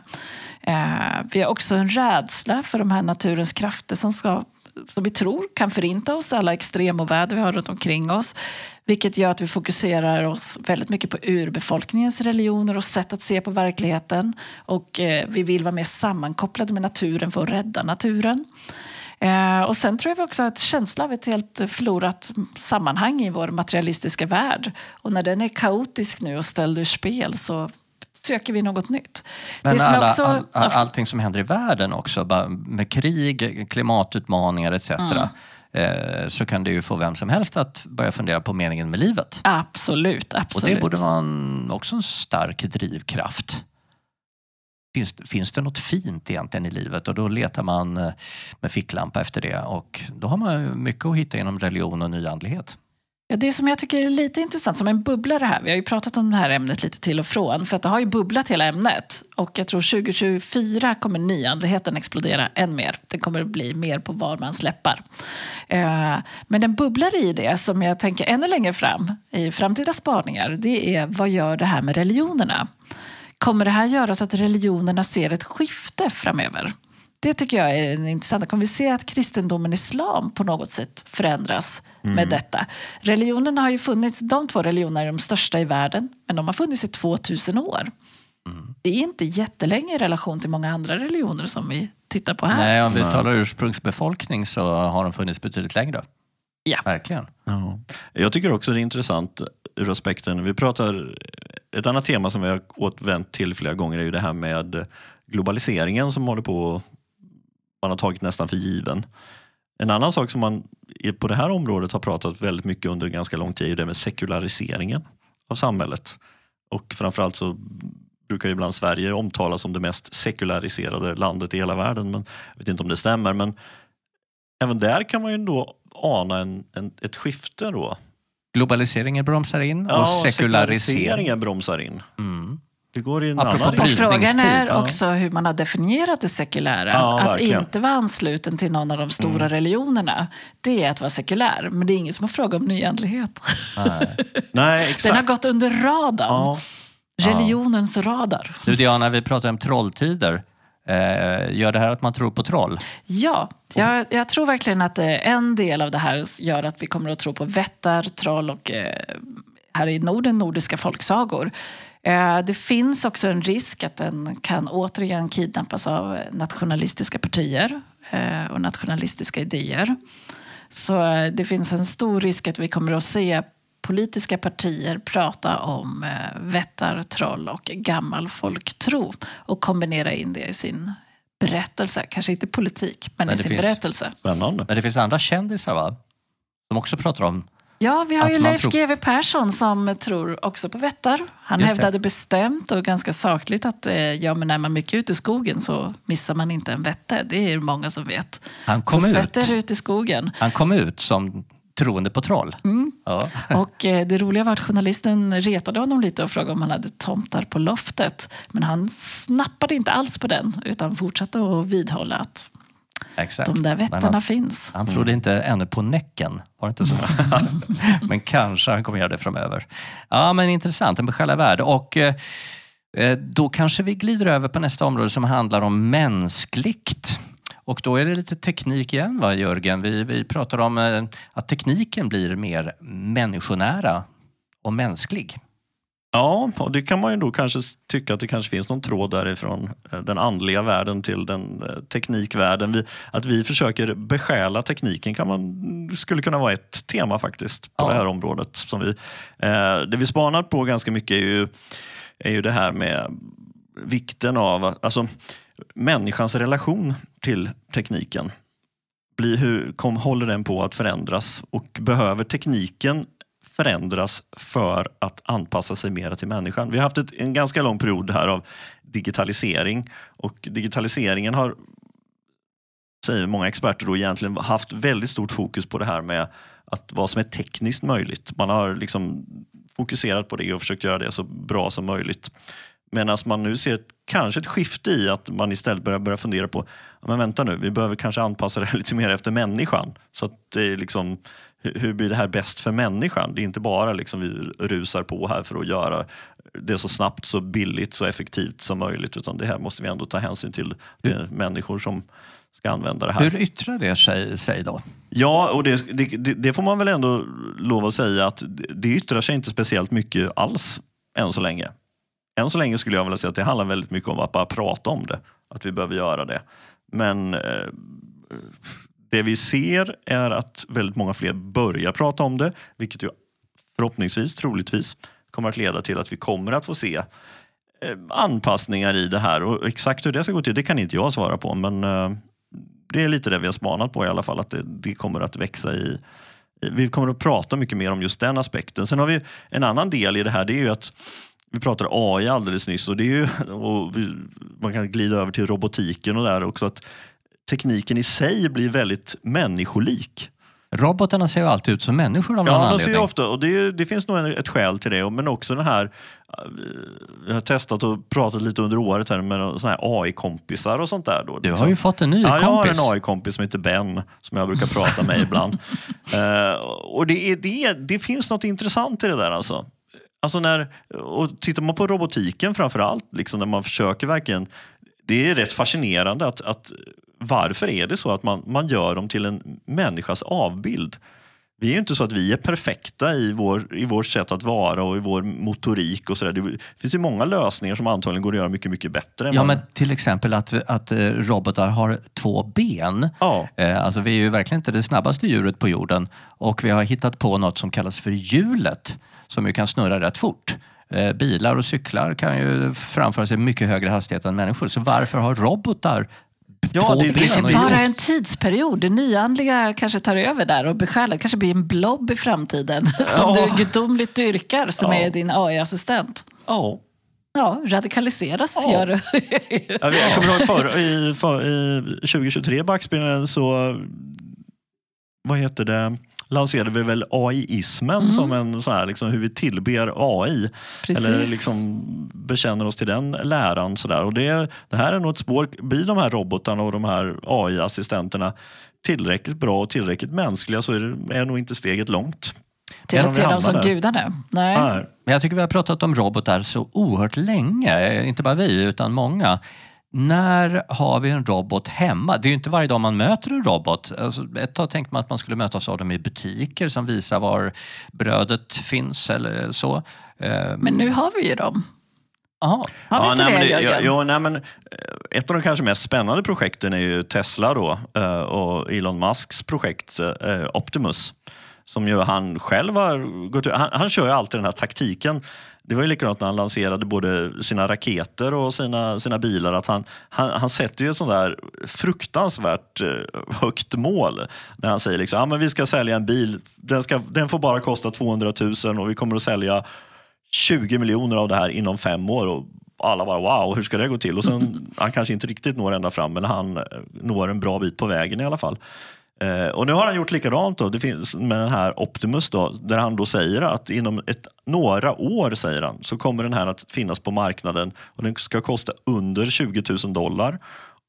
S2: Eh, vi har också en rädsla för de här naturens krafter som ska som vi tror kan förinta oss, alla extremoväder vi har runt omkring oss. Vilket gör att vi fokuserar oss väldigt mycket på urbefolkningens religioner och sätt att se på verkligheten. Och eh, vi vill vara mer sammankopplade med naturen för att rädda naturen. Eh, och sen tror jag också har ett känsla av ett helt förlorat sammanhang i vår materialistiska värld. Och när den är kaotisk nu och ställd ur spel så söker vi något nytt.
S1: Men
S2: som
S1: alla,
S2: också-
S1: all, all, allting som händer i världen också, med krig, klimatutmaningar etc.
S2: Mm.
S1: Eh, så kan det ju få vem som helst att börja fundera på meningen med livet.
S2: Absolut,
S1: Och
S2: absolut.
S1: det borde vara en, också en stark drivkraft. Finns, finns det något fint egentligen i livet? Och då letar man eh, med ficklampa efter det. Och då har man mycket att hitta inom religion och nyandlighet.
S2: Ja, det som jag tycker är lite intressant, som en bubblare här, vi har ju pratat om det här ämnet lite till och från, för att det har ju bubblat hela ämnet. Och jag tror 2024 kommer nyandligheten explodera än mer. Det kommer att bli mer på var man släppar. Eh, men den bubblare i det, som jag tänker ännu längre fram i framtida spaningar, det är vad gör det här med religionerna? Kommer det här göra så att religionerna ser ett skifte framöver? Det tycker jag är en intressant. Kommer vi se att kristendomen och islam på något sätt förändras med detta? Religionerna har ju funnits, de två religionerna är de största i världen, men de har funnits i 2000 år. Det är inte jättelänge i relation till många andra religioner som vi tittar på här.
S1: Nej, om vi talar ursprungsbefolkning så har de funnits betydligt längre.
S2: Ja.
S1: Verkligen.
S3: Ja. Jag tycker också det är intressant ur aspekten, vi pratar, ett annat tema som vi har återvänt till flera gånger är ju det här med globaliseringen som håller på, man har tagit nästan för given. En annan sak som man på det här området har pratat väldigt mycket under ganska lång tid är det med sekulariseringen av samhället. Och framförallt så brukar ju ibland Sverige omtalas som det mest sekulariserade landet i hela världen. Men jag vet inte om det stämmer. Men även där kan man ju då ana en, en, ett skifte då.
S1: Globaliseringen bromsar in
S3: Ja,
S1: och sekularisering.
S3: sekulariseringen bromsar in.
S1: Mm.
S3: Det går i en
S1: Apropå
S3: annan
S2: frågan är också hur man har definierat det sekulära.
S3: Ja,
S2: att
S3: verkligen.
S2: inte vara ansluten till någon av de stora
S1: Mm.
S2: religionerna, det är att vara sekulär. Men det är ingen som har frågat om nyandlighet.
S1: Nej.
S3: Nej, exakt.
S2: Den har gått under radarn.
S3: Ja,
S2: Religionens radar.
S1: Du Diana, vi pratar om trolltider. Eh, gör det här att man tror på troll?
S2: Ja, jag, jag tror verkligen att eh, en del av det här gör att vi kommer att tro på vättar, troll och eh, här i Norden nordiska folksagor. Det finns också en risk att den kan återigen kidnappas av nationalistiska partier och nationalistiska idéer. Så det finns en stor risk att vi kommer att se politiska partier prata om eh, vättar, troll och gammal folktro och kombinera in det i sin berättelse. Kanske inte politik, men,
S1: Men
S2: i
S1: det
S2: sin
S1: finns-
S2: berättelse.
S3: spännande.
S1: Men det finns andra kändisar va? Som också pratar om...
S2: Ja, vi har ju Leif
S1: tror-
S2: GW Persson som tror också på vättar. Han
S1: Just det.
S2: hävdade bestämt och ganska sakligt att eh, ja, men är man mycket ute i skogen så missar man inte en vätte. Det är det många som vet.
S1: Han kom
S2: så
S1: ut.
S2: sätt er ut i skogen.
S1: Han kom ut som troende på troll.
S2: Mm.
S1: Ja.
S2: Och eh, det roliga var att journalisten retade honom lite och frågade om han hade tomtar på loftet. Men han snappade inte alls på den utan fortsatte att vidhålla att
S1: Exakt.
S2: de där vättarna
S1: han,
S2: finns.
S1: han trodde inte ännu på Näcken, var det inte så? men kanske han kommer göra det framöver. Ja, men intressant. En besjälad värld. Och eh, eh, då kanske vi glider över på nästa område som handlar om mänskligt. Och då är det lite teknik igen, va, Jörgen? Vi, vi pratar om eh, att tekniken blir mer människonära och mänsklig.
S3: Ja, och det kan man ju då kanske tycka att det kanske finns någon tråd därifrån eh, den andliga världen till den eh, teknikvärlden. Vi, att vi försöker besjäla tekniken kan man, skulle kunna vara ett tema faktiskt på
S1: Ja.
S3: det här området. Som vi, eh, det vi spanar på ganska mycket är ju, är ju det här med vikten av alltså, människans relation till tekniken. Blir, hur kom, håller den på att förändras och behöver tekniken förändras för att anpassa sig mer till människan. Vi har haft ett, en ganska lång period här av digitalisering och digitaliseringen har, säger många experter, då egentligen haft väldigt stort fokus på det här med att vad som är tekniskt möjligt. Man har liksom fokuserat på det och försökt göra det så bra som möjligt. Medan man nu ser ett, kanske ett skifte i att man istället börjar, börjar fundera på, men vänta nu, vi behöver kanske anpassa det här lite mer efter människan. Så att det är liksom, hur, blir det här bäst för människan? Det är inte bara liksom vi rusar på här för att göra det så snabbt, så billigt, så effektivt som möjligt. Utan det här måste vi ändå ta hänsyn till. Det människor som ska använda det här.
S1: Hur yttrar det sig, sig då?
S3: Ja, och det, det, det får man väl ändå lov att säga att det yttrar sig inte speciellt mycket alls än så länge. Än så länge skulle jag vilja säga att det handlar väldigt mycket om att bara prata om det. Att vi behöver göra det. Men eh, det vi ser är att väldigt många fler börjar prata om det, vilket ju förhoppningsvis, troligtvis, kommer att leda till att vi kommer att få se eh, anpassningar i det här. Och exakt hur det ska gå till, det kan inte jag svara på. Men eh, det är lite det vi har spanat på i alla fall, att det, det kommer att växa i vi kommer att prata mycket mer om just den aspekten. Sen har vi en annan del i det här, det är ju att vi pratade AI alldeles nyss och, det är ju, och vi, man kan glida över till robotiken och där också. att Tekniken i sig blir väldigt människolik.
S1: Robotarna ser ju alltid ut som människor av någon
S3: Ja, de
S1: anledning.
S3: ser ju ofta, och det, det finns nog ett skäl till det. Men också den här, jag har testat och pratat lite under året här med såna här AI-kompisar och sånt där. Då,
S1: Du har
S3: liksom.
S1: ju fått en ny
S3: Ja, jag har
S1: kompis.
S3: en AI-kompis som heter Ben som jag brukar prata med ibland. Eh, och det, är, det, är, det finns något intressant i det där alltså. Alltså när, och tittar man på robotiken framför allt, liksom när man försöker verkligen... Det är rätt fascinerande att, att varför är det så att man, man gör dem till en människas avbild? Vi är ju inte så att vi är perfekta i, vår, i vårt sätt att vara och i vår motorik och sådär. Det finns ju många lösningar som antagligen går att göra mycket, mycket bättre.
S1: Ja, men till exempel att, att eh, robotar har två ben.
S3: ja.
S1: Eh, Alltså vi är ju verkligen inte det snabbaste djuret på jorden och vi har hittat på något som kallas för hjulet som ju kan snurra rätt fort. Eh, Bilar och cyklar kan ju framföras i mycket högre hastighet än människor. Så varför har robotar
S3: Ja,
S1: två
S3: det- det-
S1: ben?
S2: Kanske
S1: och
S2: bara en tidsperiod. Det nyandliga kanske tar över där och besjälar. kanske blir en blob i framtiden som
S3: Ja.
S2: du gudomligt dyrkar som
S3: Ja.
S2: är din AI-assistent.
S3: ja.
S2: Ja, radikaliseras
S3: Ja.
S2: gör du.
S3: Jag, vet, jag kommer ihåg för, i, för, i 2023 backspelen så vad heter det, lanserade vi väl AI-ismen som en sån här, liksom, hur vi tillber AI.
S2: Precis.
S3: Eller liksom bekänner oss till den läran. Sådär. Och det, det här är nog ett spår. Blir de här robotarna och de här AI-assistenterna tillräckligt bra och tillräckligt mänskliga så är, det, är nog inte steget långt.
S2: Till att
S3: vi
S2: se dem
S3: hamnar
S2: som
S3: där.
S2: gudarna. Nej.
S3: Nej.
S1: Men jag tycker vi har pratat om robotar så oerhört länge. Inte bara vi, utan många. När har vi en robot hemma? Det är ju inte varje dag man möter en robot. Alltså, ett tag tänkte man att man skulle mötas av dem i butiker som visar var brödet finns eller så. Eh,
S2: Men nu har vi ju dem.
S1: aha.
S2: Har vi inte
S3: nej,
S2: det, Jörgen?
S3: jo, nej, men, eh, ett av de kanske mest spännande projekten är ju Tesla då, eh, och Elon Musks projekt Optimus. Som ju han själv har gått han, han kör ju alltid den här taktiken. Det var ju likadant när han lanserade både sina raketer och sina, sina bilar. Att han, han, han sätter ju ett sånt där fruktansvärt eh, högt mål. När han säger liksom, ah, men vi ska sälja en bil, den, ska, den får bara kosta 200 000 och vi kommer att sälja 20 miljoner av det här inom fem år. Och alla bara wow, hur ska det gå till? Och sen, han kanske inte riktigt når ända fram, men han eh, når en bra bit på vägen i alla fall. Eh, och nu har han gjort likadant då, det finns med den här Optimus då, där han då säger att inom ett, några år säger han, så kommer den här att finnas på marknaden och den ska kosta under 20 000 dollar.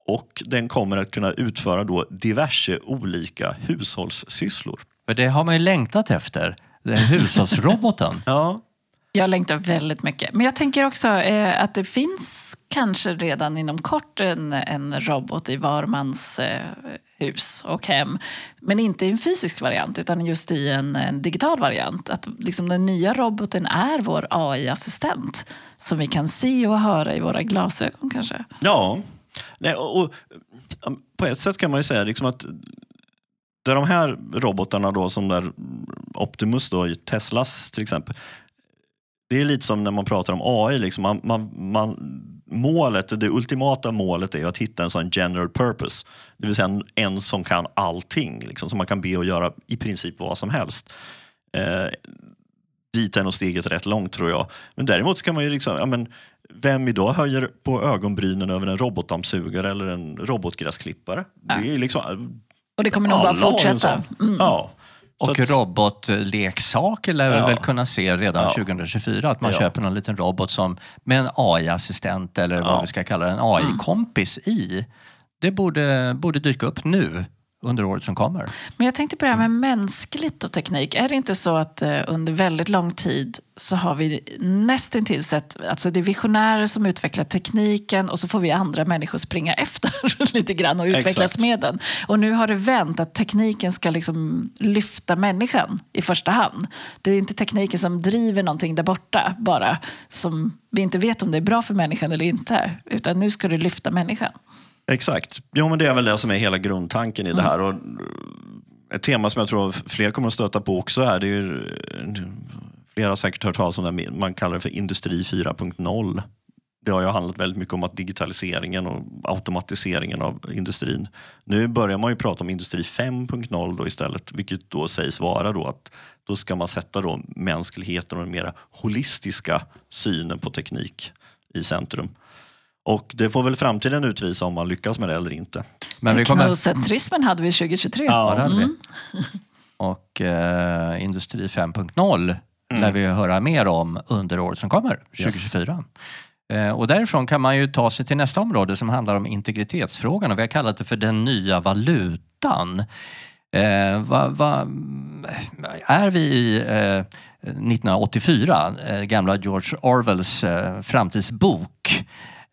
S3: Och den kommer att kunna utföra då diverse olika hushållssysslor.
S1: För det har man ju längtat efter. Den hushållsroboten.
S3: Ja,
S2: Jag längtar väldigt mycket. Men jag tänker också eh, att det finns kanske redan inom kort en, en robot i var mans eh, hus och hem. Men inte i en fysisk variant utan just i en, en digital variant. Att liksom den nya roboten är vår AI-assistent som vi kan se och höra i våra glasögon kanske.
S3: Ja, Nej, och, och, på ett sätt kan man ju säga liksom att det är de här robotarna då som där Optimus då, i Teslas till exempel. Det är lite som när man pratar om AI. Liksom man, man, man, målet, det ultimata målet är att hitta en sån general purpose. Det vill säga en, en som kan allting. Liksom, som man kan be att göra i princip vad som helst. Eh, dit är nog steget rätt långt tror jag. Men däremot kan man ju liksom, ja, men, vem idag höjer på ögonbrynen över en robotdammsugare eller en robotgräsklippare? Det är liksom,
S2: Och det kommer nog bara fortsätta.
S3: sån.
S2: Mm.
S3: Ja.
S1: Och
S3: att-
S1: robotleksaker lär vi
S3: Ja.
S1: väl kunna se redan
S3: Ja.
S1: 2024. Att man
S3: Ja.
S1: köper någon liten robot som, med en AI-assistent eller vad vi ska kalla det, en AI-kompis i. Det borde, borde dyka upp nu under året som kommer.
S2: Men jag tänkte på det här med mänskligt och teknik. Är det inte så att eh, under väldigt lång tid så har vi nästintill sett, alltså det är visionärer som utvecklar tekniken och så får vi andra människor springa efter lite grann och utvecklas
S3: Exakt.
S2: med den. Och nu har det vänt att tekniken ska liksom lyfta människan i första hand. Det är inte tekniken som driver någonting där borta bara, som vi inte vet om det är bra för människan eller inte. Utan nu ska det lyfta människan.
S3: Exakt. Jo, men det är väl det som är hela grundtanken i det här. Och ett tema som jag tror fler kommer att stöta på också är, det är ju, flera har säkert hört talas om det, man kallar det för industri 4.0. Det har ju handlat väldigt mycket om att digitaliseringen och automatiseringen av industrin. Nu börjar man ju prata om industri 5.0 då istället, vilket då sägs vara då att då ska man sätta då mänskligheten och den mera holistiska synen på teknik i centrum. Och det får väl framtiden utvisa om man lyckas med det eller inte.
S1: Men vi
S2: Teknocentrismen hade vi 2023.
S1: ja, det hade vi.
S2: Mm.
S1: Och eh, Industri 5.0
S3: Mm.
S1: lär vi höra mer om under året som kommer, 2024. Eh, och därifrån kan man ju ta sig till nästa område som handlar om integritetsfrågan och vi har kallat det för den nya valutan. Eh, va, va, är vi i eh, 1984, eh, gamla George Orwells eh, framtidsbok?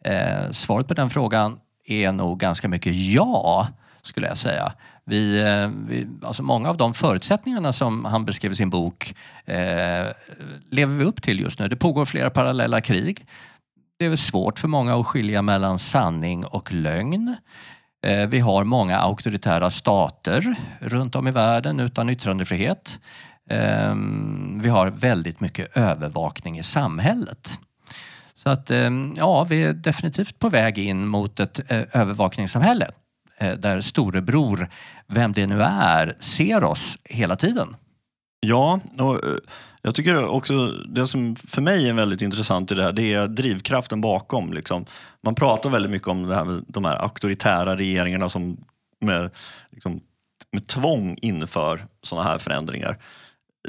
S1: Eh, svaret på den frågan är nog ganska mycket ja, skulle jag säga. Vi, eh, vi, alltså många av de förutsättningarna som han beskrev i sin bok eh, lever vi upp till just nu. Det pågår flera parallella krig. Det är svårt för många att skilja mellan sanning och lögn. Eh, Vi har många auktoritära stater runt om i världen utan yttrandefrihet. Eh, Vi har väldigt mycket övervakning i samhället. Så att ehm, ja, vi är definitivt på väg in mot ett eh, övervakningssamhälle eh, där storebror, vem det nu är, ser oss hela tiden.
S3: Ja, och eh, jag tycker också det som för mig är väldigt intressant i det här, det är drivkraften bakom. Liksom. Man pratar väldigt mycket om det här med de här auktoritära regeringarna som med, liksom, med tvång inför sådana här förändringar.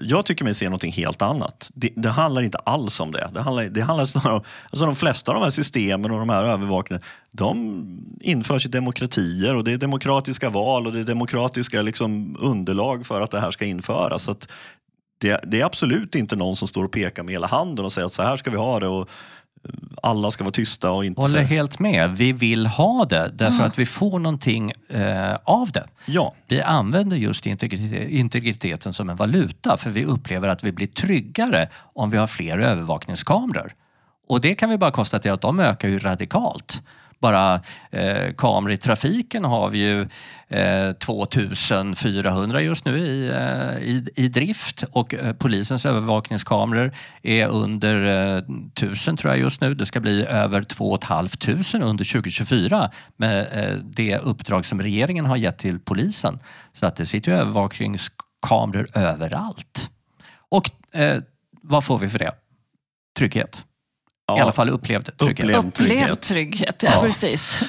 S3: Jag tycker mig se någonting helt annat. Det, det handlar inte alls om det. Det handlar, det handlar snarare om, alltså de flesta av de här systemen och de här övervakningarna, de införs i demokratier och det är demokratiska val och det är demokratiska liksom, underlag för att det här ska införas. Så att det, det är absolut inte någon som står och pekar med hela handen och säger att så här ska vi ha det och eh, alla ska vara tysta och inte...
S1: Håller helt med. Vi vill ha det därför att vi får någonting eh, av det.
S3: Ja,
S1: Vi använder just integritet- integriteten som en valuta för vi upplever att vi blir tryggare om vi har fler övervakningskameror. Och det kan vi bara konstatera att de ökar ju radikalt. Bara eh, kameror i trafiken har vi ju eh, 2400 just nu i, eh, i, i drift och eh, polisens övervakningskameror är under eh, 1000 tror jag just nu. Det ska bli över 2 500 under 2024 med eh, det uppdrag som regeringen har gett till polisen. Så att det sitter ju övervakningskameror överallt. Och eh, vad får vi för det? Trygghet
S3: ja.
S1: I alla fall upplevd trygghet.
S3: Upplevd.
S2: Upplev
S3: trygghet.
S2: trygghet, ja,
S1: Ja.
S2: precis.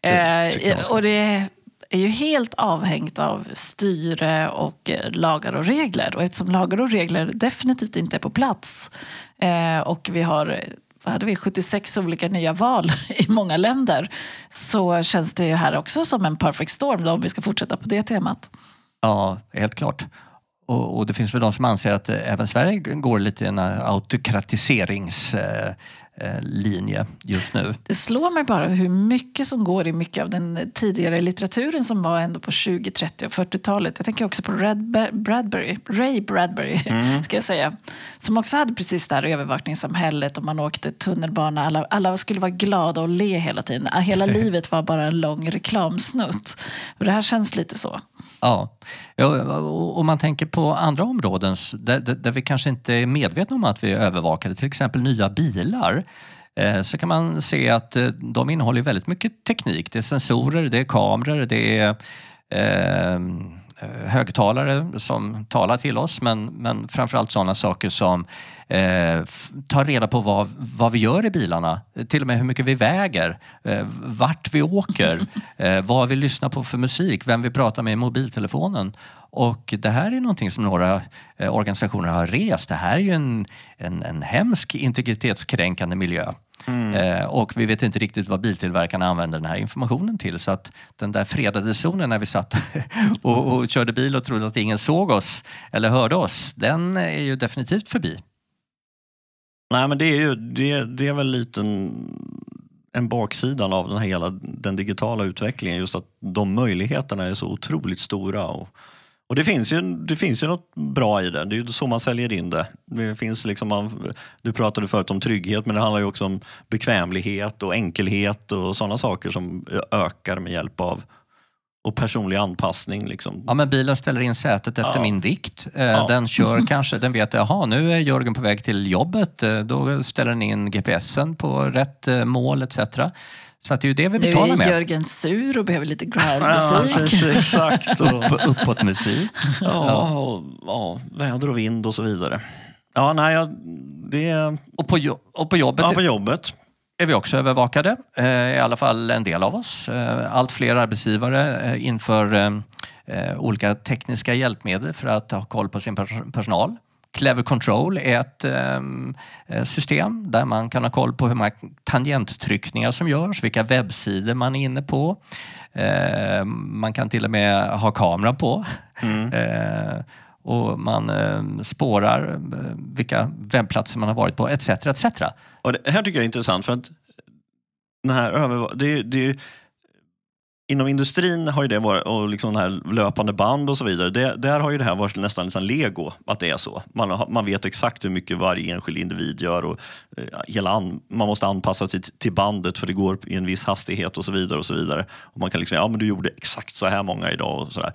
S3: Det
S2: Eh, och det är ju helt avhängt av styre och eh, lagar och regler. Och eftersom lagar och regler definitivt inte är på plats eh, och vi har vad hade vi, 76 olika nya val i många länder så känns det ju här också som en perfect storm då, om vi ska fortsätta på det temat.
S1: Ja, helt klart. Och, och det finns väl de som anser att eh, även Sverige går lite i en eh, autokratiseringslinje eh, just nu.
S2: Det slår mig bara hur mycket som går i mycket av den tidigare litteraturen som var ändå på 20, 30 och 40-talet. Jag tänker också på Red Bradbury, Ray Bradbury, ska jag säga. Som också hade precis det här övervakningssamhället och man åkte tunnelbana. Alla, alla skulle vara glada och le hela tiden. Hela livet var bara en lång reklamsnutt. Och det här känns lite så.
S1: Ja, Om man tänker på andra områden där, där, vi kanske inte är medvetna om att vi är övervakade, till exempel nya bilar. Eh, så kan man se att eh, de innehåller väldigt mycket teknik. Det är sensorer, det är kameror, det är ehm, eh, högtalare som talar till oss men, men framförallt sådana saker som eh, tar reda på vad, vad vi gör i bilarna. Till och med hur mycket vi väger, eh, vart vi åker, eh, vad vi lyssnar på för musik, vem vi pratar med i mobiltelefonen. Och det här är någonting som några eh, organisationer har rest. Det här är ju en, en, en hemsk integritetskränkande miljö. Mm. Eh, och vi vet inte riktigt vad biltillverkarna använder den här informationen till. Så att den där fredade zonen när vi satt och, och körde bil och trodde att ingen såg oss eller hörde oss, den är ju definitivt förbi.
S3: Nej men det är ju det, det är väl lite en, en baksidan av den här hela den digitala utvecklingen. Just att de möjligheterna är så otroligt stora. Och, och det finns, ju, det finns ju något bra i det. Det är ju så man säljer in det. det finns liksom man, du pratade förut om trygghet men det handlar ju också om bekvämlighet och enkelhet och sådana saker som ökar med hjälp av och personlig anpassning. Liksom.
S1: Ja, men bilen ställer in sätet efter ja. min vikt. Eh, ja. Den kör kanske, den vet att nu är Jörgen på väg till jobbet. Eh, då ställer den in GPSen på rätt eh, mål etc. Så det är ju det vi betalar med.
S2: Nu är Jörgen sur och behöver lite groundmusik.
S3: Ja, exakt.
S1: Och uppåt-musik.
S3: Ja, och, ja, väder och vind och så vidare. Ja, nej, det...
S1: Och på, och på jobbet?
S3: Ja, på jobbet
S1: är vi också övervakade, eh, i alla fall en del av oss. Eh, allt fler arbetsgivare inför olika tekniska hjälpmedel för att ha koll på sin personal. Clever Control är ett eh, system där man kan ha koll på hur många tangenttryckningar som görs, vilka webbsidor man är inne på. Eh, man kan till och med ha kameran på. Mm. Eh, och man eh, spårar eh, vilka webbplatser man har varit på etc. etc.
S3: Och det här tycker jag är intressant för att den här det, det, inom industrin har ju det varit, och liksom här löpande band och så vidare, det, där har ju det här varit nästan liksom lego, att det är så. Man, man vet exakt hur mycket varje enskild individ gör och eh, hela an, man måste anpassa sig till bandet för det går i en viss hastighet och så vidare. och så vidare. Och man kan liksom, ja men du gjorde exakt så här många idag och sådär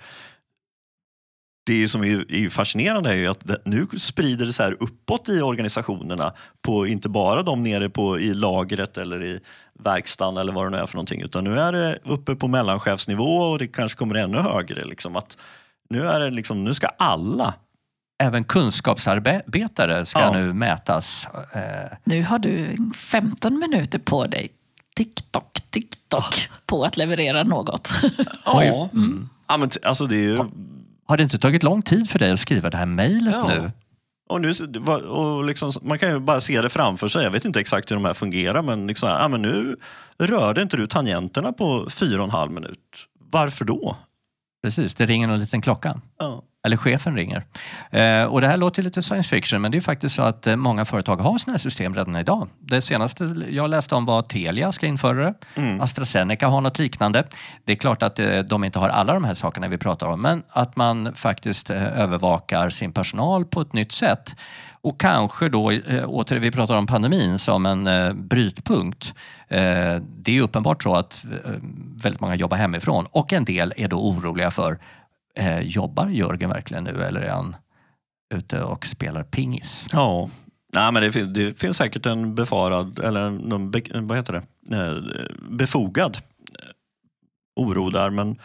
S3: det som är, är fascinerande är ju att det, nu sprider det sig här uppåt i organisationerna. På, inte bara de nere på, i lagret eller i verkstaden eller vad det nu är för någonting. Utan nu är det uppe på mellanchefsnivå och det kanske kommer ännu högre. Liksom, att nu, är det liksom, nu ska alla
S1: Även kunskapsarbetare ska ja. nu mätas.
S2: Eh. Nu har du 15 minuter på dig, TikTok, TikTok, oh. på att leverera något.
S3: Ja, mm. ja men alltså det är ju
S1: har det inte tagit lång tid för dig att skriva det här mejlet ja. nu?
S3: Och nu och liksom, man kan ju bara se det framför sig. Jag vet inte exakt hur de här fungerar men, liksom, ja, men nu rörde inte du tangenterna på fyra och en halv minut. Varför då?
S1: Precis, det ringer en liten klocka.
S3: Ja.
S1: Eller chefen ringer. Eh, och det här låter lite science fiction men det är faktiskt så att eh, många företag har sådana här system redan idag. Det senaste jag läste om var Telia ska införa det. Mm. AstraZeneca har något liknande. Det är klart att eh, de inte har alla de här sakerna vi pratar om men att man faktiskt eh, övervakar sin personal på ett nytt sätt. Och kanske då, eh, åter, vi pratar om pandemin som en eh, brytpunkt. Eh, det är uppenbart så att eh, väldigt många jobbar hemifrån och en del är då oroliga för Eh, jobbar Jörgen verkligen nu eller är han ute och spelar pingis?
S3: Ja, Nej, men det, det finns säkert en befarad, eller någon, vad heter det, eh, befogad eh, oro där. Men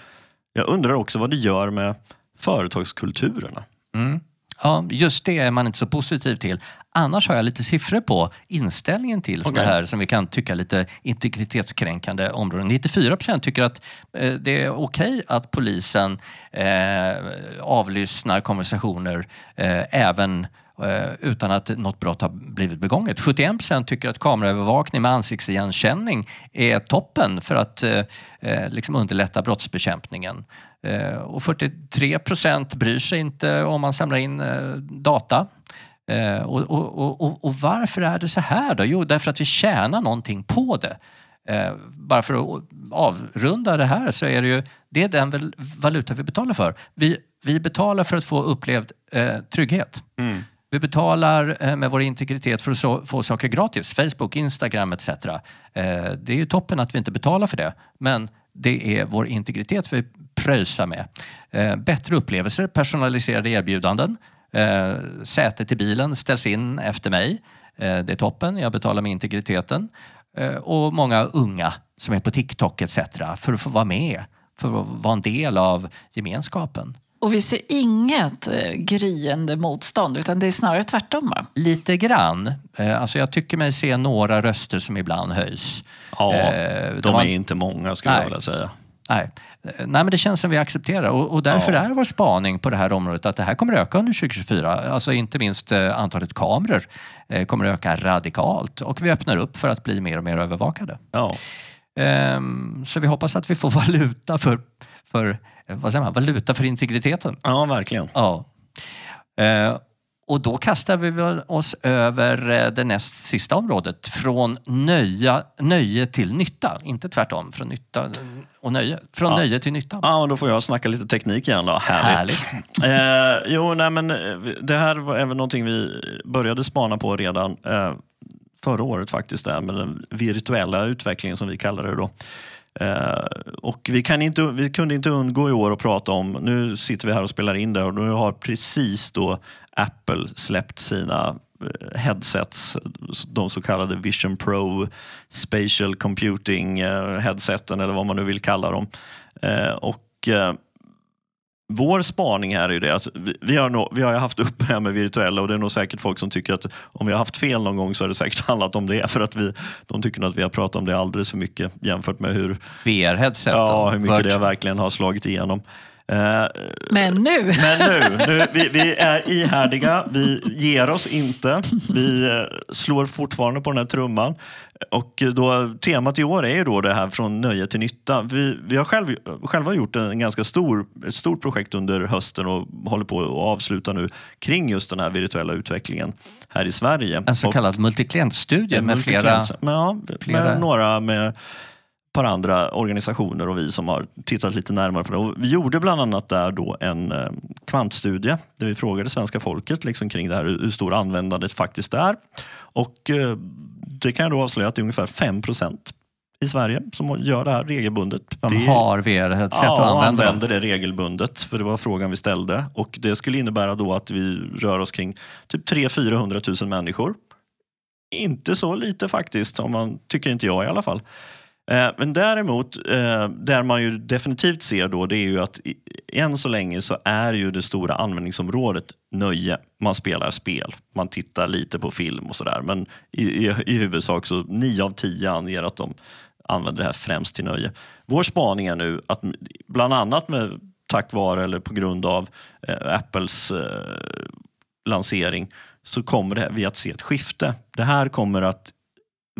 S3: jag undrar också vad det gör med företagskulturerna.
S1: Mm. Ja, just det är man inte så positiv till. Annars har jag lite siffror på inställningen till okay. det här som vi kan tycka lite integritetskränkande områden. 94 procent tycker att eh, det är okej okay att polisen eh, avlyssnar konversationer eh, även Eh, utan att något brott har blivit begånget. 71 procent tycker att kameraövervakning med ansiktsigenkänning är toppen för att eh, eh liksom underlätta brottsbekämpningen. Eh, och 43 procent bryr sig inte om man samlar in eh, data. Eh, och, och, och, och, varför är det så här då? Jo, därför att vi tjänar någonting på det. Eh, bara för att avrunda det här så är det ju det är den valuta vi betalar för. Vi, vi betalar för att få upplevd eh, trygghet. Mm. Vi betalar eh, med vår integritet för att få saker gratis. Facebook, Instagram etc. Eh, det är ju toppen att vi inte betalar för det. Men det är vår integritet vi pröjsar med. Eh, bättre upplevelser, personaliserade erbjudanden. Sätet i bilen ställs in efter mig. Det är toppen, jag betalar med integriteten. Och många unga som är på TikTok etc. för att få vara med, för att vara en del av gemenskapen.
S2: Och vi ser inget eh, gryende motstånd, utan det är snarare tvärtom. Va?
S1: Lite grann. Eh, Alltså jag tycker mig se några röster som ibland höjs.
S3: Ja,
S1: Eh,
S3: de
S1: var-
S3: är inte många skulle jag
S1: Nej.
S3: vilja säga.
S1: Nej. Eh, Nej, men det känns som vi accepterar och, och därför
S3: Ja.
S1: är vår spaning på det här området att det här kommer öka under 2024. Alltså inte minst antalet kameror kommer öka radikalt och vi öppnar upp för att bli mer och mer övervakade.
S3: Ja.
S1: Ehm, Så vi hoppas att vi får valuta för, för, eh, vad säger man, valuta för integriteten.
S3: ja, verkligen.
S1: Ja. Eh, Och då kastar vi väl oss över eh, det näst sista området. Från nöja, nöje till nytta. Inte tvärtom. Från nytta och nöje. Från
S3: Ja.
S1: nöje till nytta.
S3: Ja, men då får jag snacka lite teknik igen då. Härligt. eh, jo, nej, men eh, det här var även någonting vi började spana på redan eh, förra året faktiskt, där, med den virtuella utvecklingen som vi kallar det då. Eh, och vi, kan inte, vi kunde inte undgå i år att prata om, nu sitter vi här och spelar in det och nu har precis då Apple släppt sina eh, headsets, de så kallade Vision Pro Spatial Computing eh, headseten eller vad man nu vill kalla dem. Eh, och eh, vår spaning här är ju det att vi, vi, har nog, vi har ju haft upp det här med virtuella och det är nog säkert folk som tycker att om vi har haft fel någon gång så har det säkert handlat om det för att vi, de tycker att vi har pratat om det alldeles för mycket jämfört med hur,
S1: VR-headset.
S3: ja, hur mycket det verkligen har slagit igenom. Eh,
S2: Men nu,
S3: men nu, nu vi, vi är ihärdiga, vi ger oss inte. Vi eh, slår fortfarande på den här trumman. Och då, temat i år är ju då det här från nöje till nytta. Vi, vi har själv, själva gjort en ganska stor, ett stort projekt under hösten och håller på att avsluta nu kring just den här virtuella utvecklingen här i Sverige.
S1: En så kallad multiklientstudie
S3: en
S1: med flera...
S3: Men ja,
S1: flera-
S3: med några med par andra organisationer och vi som har tittat lite närmare på det. Och vi gjorde bland annat där då en eh, kvantstudie där vi frågade svenska folket liksom kring det här, hur stor användandet faktiskt är. Och eh, det kan jag då avslöja att det är ungefär 5% i Sverige som gör det här regelbundet.
S1: De
S3: Det-
S1: har VR-headset
S3: Ja,
S1: och använder
S3: använder det regelbundet. För det var frågan vi ställde. Och det skulle innebära då att vi rör oss kring typ 300-400 000 människor. Inte så lite faktiskt, om man, tycker inte jag i alla fall. Eh, Men däremot, eh, där man ju definitivt ser då, det är ju att i- än så länge så är ju det stora användningsområdet nöje. Man spelar spel, man tittar lite på film och sådär. Men i, i, i huvudsak så 9 av 10 anger att de använder det här främst till nöje. Vår spaning är nu att bland annat med tack vare eller på grund av eh, Apples eh, lansering så kommer det, vi att se ett skifte. Det här kommer att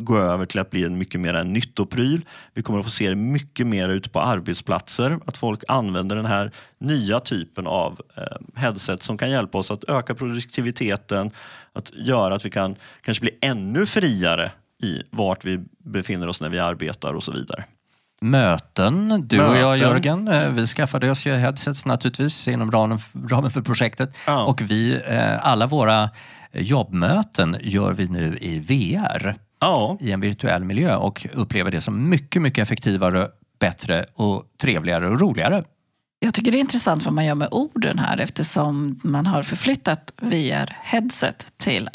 S3: gå över till att bli en mycket mer en nyttopryl. Vi kommer att få se det mycket mer ute på arbetsplatser. Att folk använder den här nya typen av eh, headset som kan hjälpa oss att öka produktiviteten, att göra att vi kan kanske bli ännu friare i vart vi befinner oss när vi arbetar och så vidare.
S1: Möten, du och jag
S3: Möten.
S1: Jörgen, eh, vi skaffade oss ju headsets naturligtvis inom ramen, ramen för projektet.
S3: Ja.
S1: Och vi, eh, alla våra jobbmöten gör vi nu i VR,
S3: Ja,
S1: i en virtuell miljö och upplever det som mycket, mycket effektivare, bättre och trevligare och roligare.
S2: jag tycker det är intressant vad man gör med orden här eftersom man har förflyttat VR-headset till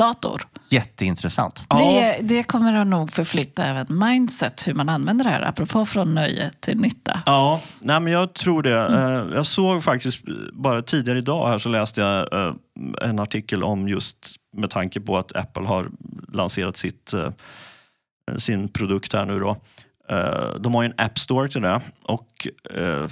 S2: ansiktsdator.
S1: Jätteintressant.
S2: Det, det kommer att nog förflytta även mindset, hur man använder det här, apropå från nöje till nytta.
S3: Ja, nej men jag tror det. Eh, Jag såg faktiskt bara tidigare idag här så läste jag eh, en artikel om just med tanke på att Apple har lanserat sitt, eh, sin produkt här nu då. Eh, de har ju en App Store till det och eh,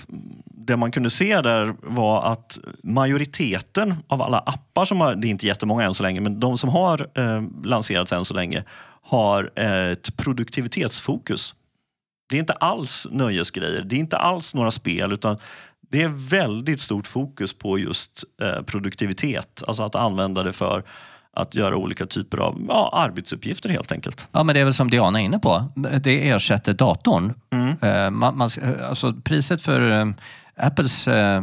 S3: det man kunde se där var att majoriteten av alla appar som har, det är inte jättemånga än så länge, men de som har eh, lanserats än så länge har ett produktivitetsfokus. Det är inte alls nöjesgrejer, det är inte alls några spel utan det är väldigt stort fokus på just produktivitet. Alltså att använda det för att göra olika typer av ja, arbetsuppgifter helt enkelt.
S1: Ja, men det är väl som Diana är inne på. Det ersätter datorn.
S3: Mm.
S1: Eh, Man, man, alltså priset för eh, Apples eh,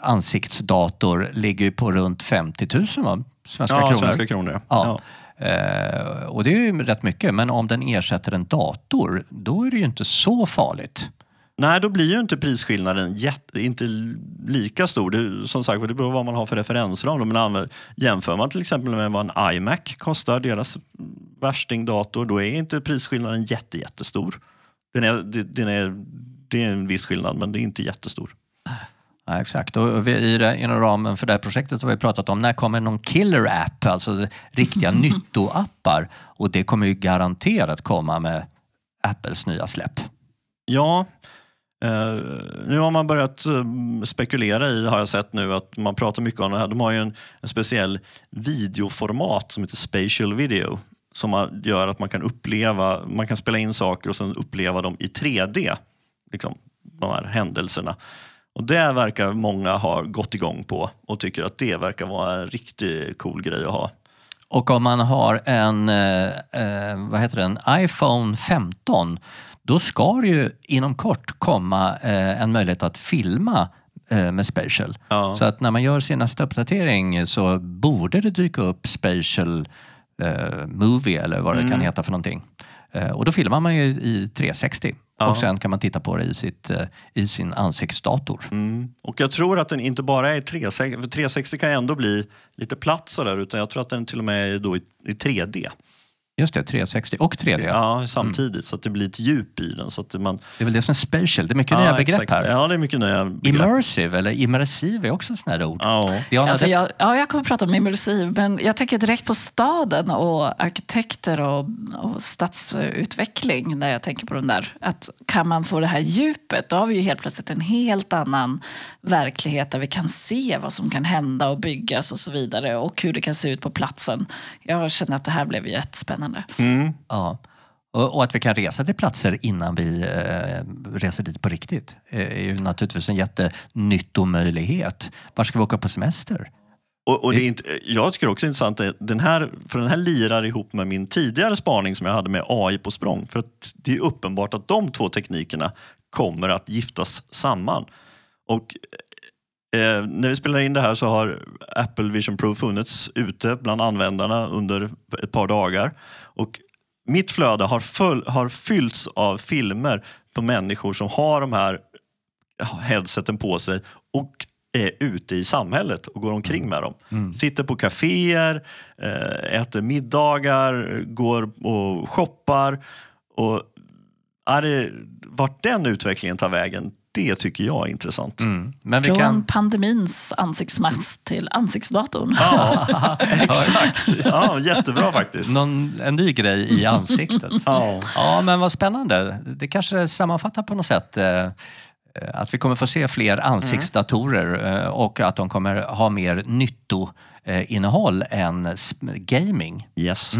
S1: ansiktsdator ligger ju på runt 50 000 va? svenska
S3: ja,
S1: kronor.
S3: svenska kronor.
S1: Ja. Eh, och det är ju rätt mycket, men om den ersätter en dator, då är det ju inte så farligt.
S3: Nej, då blir ju inte prisskillnaden jätte, inte lika stor. Det, som sagt, det beror på vad man har för referensram. Men jämför man till exempel med vad en iMac kostar, deras värstingdator, då är inte prisskillnaden jätte, jättestor. Den är, den är, det är en viss skillnad, men det är inte jättestor.
S1: Ja, exakt. Och i det, inom ramen för det här projektet har vi pratat om när kommer någon killer app, alltså riktiga nyttoappar. Och det kommer ju garanterat komma med Apples nya släpp.
S3: Ja, Uh, nu har man börjat uh, spekulera i, har jag sett nu, att man pratar mycket om det här. De har ju en, en speciell videoformat som heter spatial video som man gör att man kan uppleva, man kan spela in saker och sen uppleva dem i 3D. Liksom, de här händelserna. Och det verkar många ha gått igång på och tycker att det verkar vara en riktigt cool grej att ha.
S1: Och om man har en, eh, eh, vad heter det, en iPhone 15 då ska det ju inom kort komma eh, en möjlighet att filma eh, med Spatial.
S3: Ja.
S1: Så att när man gör sin nästa uppdatering så borde det dyka upp Spatial eh, Movie eller vad det
S3: Mm.
S1: kan heta för någonting. Eh, och då filmar man ju i 360
S3: Ja.
S1: och sen kan man titta på det i, sitt, eh, i sin ansiktsdator.
S3: Mm. Och jag tror att den inte bara är 360, för 360 kan ändå bli lite platt sådär, utan jag tror att den till och med är då i, i 3D.
S1: Just det, 360 och 3D.
S3: Ja, samtidigt, så att det blir ett djup i den. Så att man,
S1: Det är väl det som är Spatial. Det är mycket nya begrepp
S3: exakt.
S1: här.
S3: Ja, det är mycket nya begrepp.
S1: Immersive eller immersiv är också sånt här ord.
S3: Ja.
S1: Diana,
S2: Alltså jag, ja, jag kommer att prata om immersiv, men jag tänker direkt på staden och arkitekter och, och stadsutveckling när jag tänker på de där. Att kan man få det här djupet, då har vi ju helt plötsligt en helt annan verklighet där vi kan se vad som kan hända och byggas och så vidare och hur det kan se ut på platsen. Jag känner att det här blev jättespännande.
S3: Mm.
S1: Ja. Och, att vi kan resa till platser innan vi eh, reser dit på riktigt eh, är ju naturligtvis en jättenyttomöjlighet. Var ska vi åka på semester?
S3: Och, och det är inte, jag tycker också det är intressant, att den här, för den här lirar ihop med min tidigare spaning som jag hade med AI på språng. För att det är uppenbart att de två teknikerna kommer att giftas samman. Och eh, när vi spelar in det här så har Apple Vision Pro funnits ute bland användarna under ett par dagar. Och mitt flöde har, full, har fyllts av filmer på människor som har de här headseten på sig och är ute i samhället och går omkring med dem. Sitter på kaféer, eh, äter middagar, går och shoppar. Och, ja, det, vart den utvecklingen tar vägen, det tycker jag är intressant.
S1: Men vi
S2: Från
S1: kan...
S2: pandemins ansiktsmask till ansiktsdatorn.
S3: Ja, exakt. Ja, jättebra faktiskt.
S1: Någon, en ny grej i ansiktet.
S3: Ja.
S1: Ja, men vad spännande. Det kanske sammanfattar på något sätt eh, att vi kommer få se fler ansiktsdatorer eh, och att de kommer ha mer nyttoinnehåll än sp- gaming.
S3: Yes.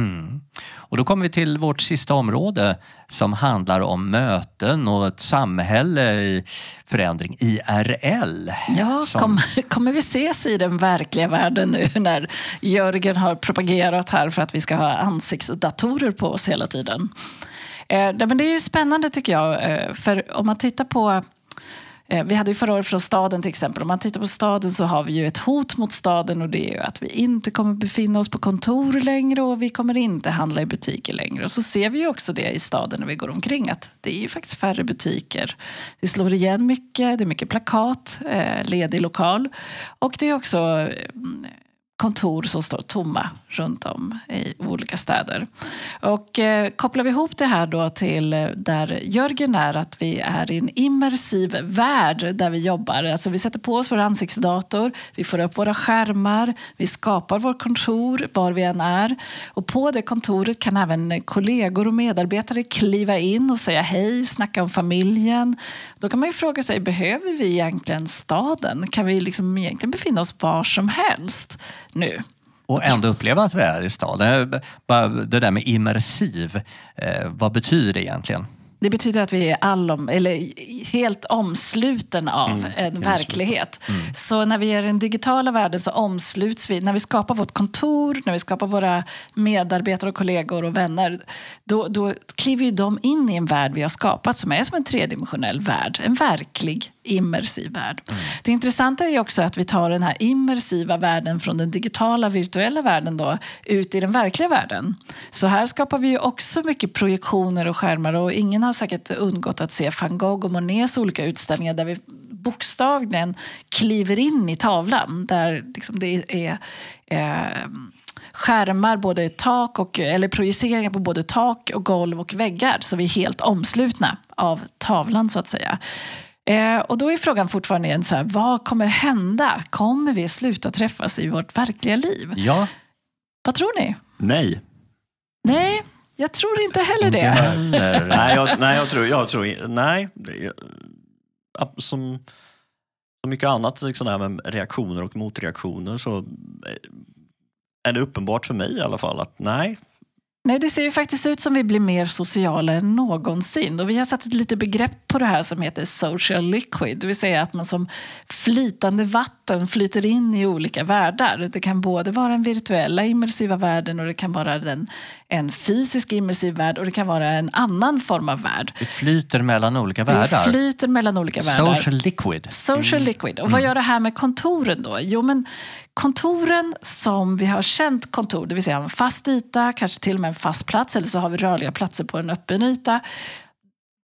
S1: Och då kommer vi till vårt sista område som handlar om möten och ett samhälle i förändring, IRL.
S2: Ja,
S1: Som-
S2: kom, kommer vi ses i den verkliga världen nu när Jörgen har propagerat här för att vi ska ha ansiktsdatorer på oss hela tiden? Eh, men det är ju spännande tycker jag, eh, för om man tittar på eh, Eh, vi hade ju förra året från staden till exempel. Om man tittar på staden så har vi ju ett hot mot staden och det är ju att vi inte kommer befinna oss på kontor längre och vi kommer inte handla i butiker längre. Och så ser vi ju också det i staden när vi går omkring att det är ju faktiskt färre butiker. Det slår igen mycket, det är mycket plakat, eh, ledig lokal och det är också mm, kontor som står tomma runt om i olika städer. Och eh, kopplar vi ihop det här då till eh, där Jörgen är, att vi är i en immersiv värld där vi jobbar. Alltså vi sätter på oss vår ansiktsdator, vi får upp våra skärmar, vi skapar vårt kontor var vi än är. Och på det kontoret kan även kollegor och medarbetare kliva in och säga hej, snacka om familjen. Då kan man ju fråga sig, behöver vi egentligen staden? Kan vi liksom egentligen befinna oss var som helst nu?
S1: Och ändå uppleva att vi är i staden. Det där med immersiv, eh, vad betyder det egentligen?
S2: Det betyder att vi är allom, eller helt omsluten av en verklighet. Så när vi är i den digitala världen så omsluts vi. När vi skapar vårt kontor, när vi skapar våra medarbetare, och kollegor och vänner då, då kliver ju de in i en värld vi har skapat som är som en tredimensionell värld. En verklig immersiv värld. Det intressanta är ju också att vi tar den här immersiva världen från den digitala virtuella världen då, ut i den verkliga världen. Så här skapar vi ju också mycket projektioner och skärmar och ingen har säkert undgått att se van Gogh och Monets olika utställningar där vi bokstavligen kliver in i tavlan där liksom det är eh, skärmar, både tak och, eller projiceringar på både tak och golv och väggar så vi är helt omslutna av tavlan så att säga. Eh, och då är frågan fortfarande igen, så här, vad kommer hända? Kommer vi sluta träffas i vårt verkliga liv?
S1: Ja,
S2: Vad tror ni?
S3: Nej.
S2: Nej, jag tror inte heller
S1: inte
S2: det.
S1: heller.
S3: nej, jag, nej, jag tror, jag tror nej. Som, som mycket annat liksom här med reaktioner och motreaktioner så är det uppenbart för mig i alla fall att nej,
S2: Nej, det ser ju faktiskt ut som vi blir mer sociala än någonsin. Och vi har satt ett litet begrepp på det här som heter social liquid. Det vill säga att man som flytande vatten flyter in i olika världar. Det kan både vara den virtuella immersiva världen och det kan vara den, en fysisk immersiv värld och det kan vara en annan form av värld.
S1: Vi flyter mellan olika världar.
S2: flyter mellan olika världar.
S1: Social liquid.
S2: Social liquid. Och vad gör det här med kontoren då? Jo, men kontoren som vi har känt kontor, det vill säga en fast yta, kanske till och med en fast plats, eller så har vi rörliga platser på en öppen yta.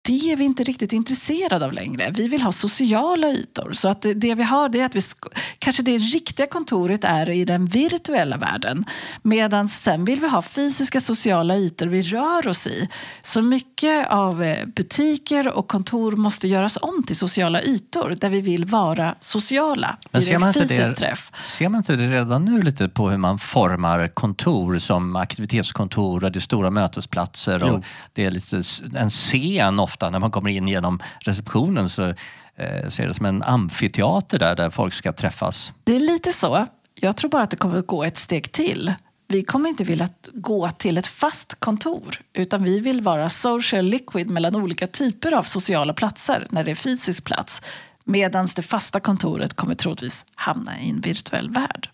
S2: Det är vi inte riktigt intresserade av längre. Vi vill ha sociala ytor. Så att det, det vi har det är att vi sk- kanske det riktiga kontoret är i den virtuella världen. Medan sen vill vi ha fysiska sociala ytor vi rör oss i. Så mycket av eh, butiker och kontor måste göras om till sociala ytor där vi vill vara sociala.
S1: Men ser man inte det-
S2: träff.
S1: Ser man inte det redan nu lite på hur man formar kontor som aktivitetskontor och det är stora mötesplatser och
S3: Jo.
S1: det är lite en scen ofta när man kommer in genom receptionen så eh, ser det som en amfiteater där, där folk ska träffas.
S2: Det är lite så. Jag tror bara att det kommer att gå ett steg till. Vi kommer inte vilja gå till ett fast kontor utan vi vill vara social liquid mellan olika typer av sociala platser när det är fysisk plats. Medan det fasta kontoret kommer troligtvis hamna i en virtuell värld.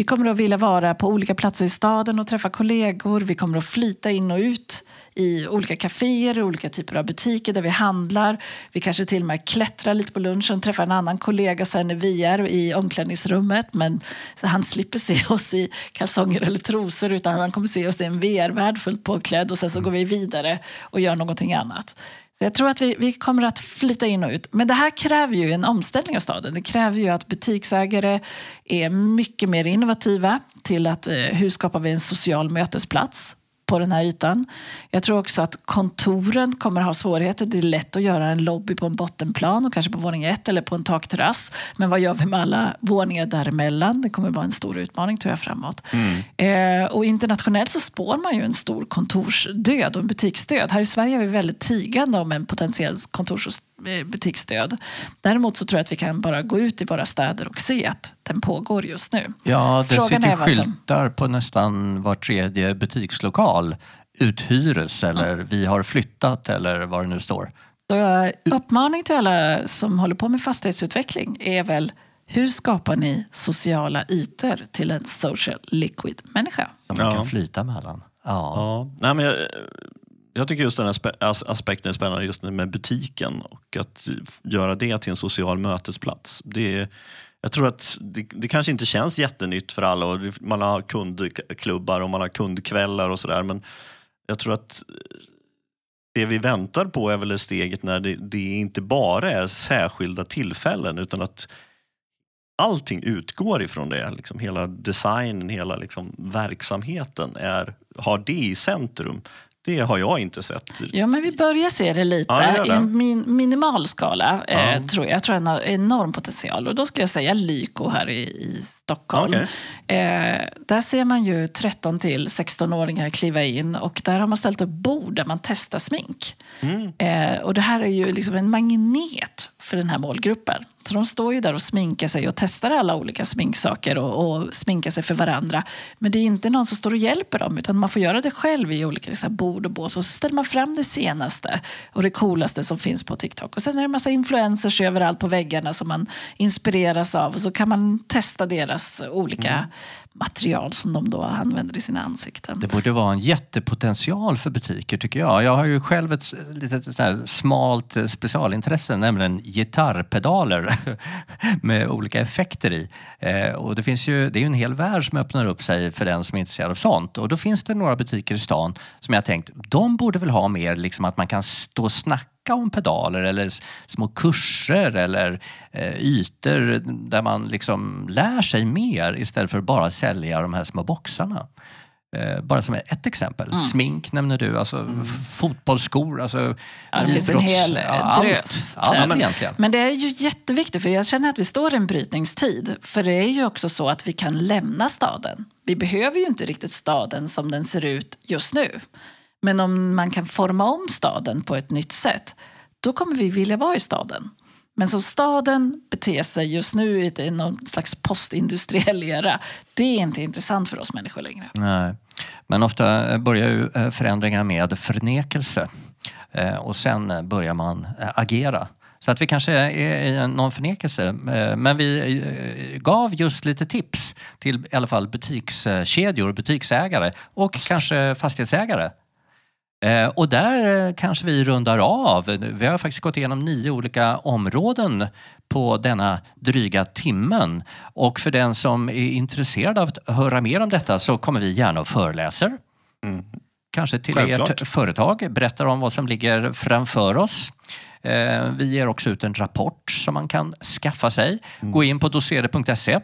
S2: Vi kommer att vilja vara på olika platser i staden och träffa kollegor. Vi kommer att flyta in och ut i olika kaféer, olika typer av butiker där vi handlar. Vi kanske till och med klättrar lite på lunchen, träffar en annan kollega sen när vi är i omklädningsrummet. Men så han slipper se oss i kalsonger eller trosor utan han kommer se oss i en VR-värld fullt påklädd och sen så går vi vidare och gör någonting annat. Så jag tror att vi, vi kommer att flytta in och ut. Men det här kräver ju en omställning av staden. Det kräver ju att butiksägare är mycket mer innovativa till att eh, hur skapar vi en social mötesplats på den här ytan. Jag tror också att kontoren kommer ha svårigheter. Det är lätt att göra en lobby på en bottenplan och kanske på våning ett eller på en takterrass. Men vad gör vi med alla våningar däremellan? Det kommer vara en stor utmaning tror jag framåt. Eh, och internationellt så spår man ju en stor kontorsdöd och en butiksdöd. Här i Sverige är vi väldigt tigande om en potentiell kontors och eh, butiksdöd. Däremot så tror jag att vi kan bara gå ut i våra städer och se att den pågår just nu.
S1: Ja, det
S2: Frågan
S1: sitter
S2: är vad som-
S1: skyltar på nästan var tredje butikslokal. Uthyres eller vi har flyttat eller vad det nu står.
S2: Så eh, uppmaning till alla som håller på med fastighetsutveckling är väl hur skapar ni sociala ytor till en social liquid människa?
S1: Som man
S3: Ja.
S1: kan flyta mellan. Ja.
S3: Ja, nej, men jag, jag tycker just den här aspe- as- aspekten är spännande just med butiken och att göra det till en social mötesplats. Det, är- jag tror att det, det kanske inte känns jättenytt för alla och man har kundklubbar och man har kundkvällar och sådär men jag tror att eh, det vi väntar på är väl steget när det, det inte bara är särskilda tillfällen utan att allting utgår ifrån det. Liksom hela designen, hela liksom verksamheten är, har det i centrum. Det har jag inte sett.
S2: Ja, men vi börjar se det lite
S3: Ja,
S2: i en min, minimal skala. Eh,
S3: Ja.
S2: tror jag. jag tror den har enorm potential. Och då skulle jag säga Lyko här i, i Stockholm.
S3: Okej.
S2: Eh, där ser man ju 13 till 16-åringar kliva in och där har man ställt upp bord där man testar smink.
S3: Mm.
S2: Eh, och det här är ju liksom en magnet för den här målgruppen. Så de står ju där och sminkar sig och testar alla olika sminksaker och, och sminkar sig för varandra. Men det är inte någon som står och hjälper dem utan man får göra det själv i olika liksom, bord och bås. Och så ställer man fram det senaste och det coolaste som finns på TikTok. Och sen är det en massa influencers överallt på väggarna som man inspireras av. Och så kan man testa deras olika mm material som de då använder i sina ansikten.
S1: Det borde vara en jättepotential för butiker tycker jag. Jag har ju själv ett litet här smalt eh, specialintresse, nämligen gitarrpedaler med olika effekter i. Eh, och det, finns ju, det är ju en hel värld som öppnar upp sig för den som är intresserad av sånt. Och då finns det några butiker i stan som jag tänkt, de borde väl ha mer liksom att man kan stå och snacka om pedaler eller små kurser eller eh, ytor där man liksom lär sig mer istället för att bara sälja de här små boxarna. Eh, bara som ett exempel. Smink nämner du, alltså f- fotbollsskor, alltså
S2: Ja, det finns en hel,
S1: ja,
S2: drös
S1: Allt, allt egentligen.
S2: Men det är ju jätteviktigt, för jag känner att vi står i en brytningstid. För det är ju också så att vi kan lämna staden. Vi behöver ju inte riktigt staden som den ser ut just nu. Men om man kan forma om staden på ett nytt sätt, då kommer vi vilja vara i staden. Men som staden beter sig just nu i någon slags postindustriell era, det är inte intressant för oss människor längre.
S1: Nej. Men ofta eh, börjar ju eh, förändringar med förnekelse eh, och sen börjar man agera. Så att vi kanske är i någon förnekelse. Men vi gav just lite tips till i alla fall butikskedjor, butiksägare och kanske fastighetsägare. Eh, Och där eh, kanske vi rundar av. Vi har faktiskt gått igenom nio olika områden på denna dryga timmen. Och för den som är intresserad av att höra mer om detta så kommer vi gärna och föreläser. Kanske till
S3: Självklart.
S1: ert företag, berättar om vad som ligger framför oss. Eh, Vi ger också ut en rapport som man kan skaffa sig. Gå in på dosere.se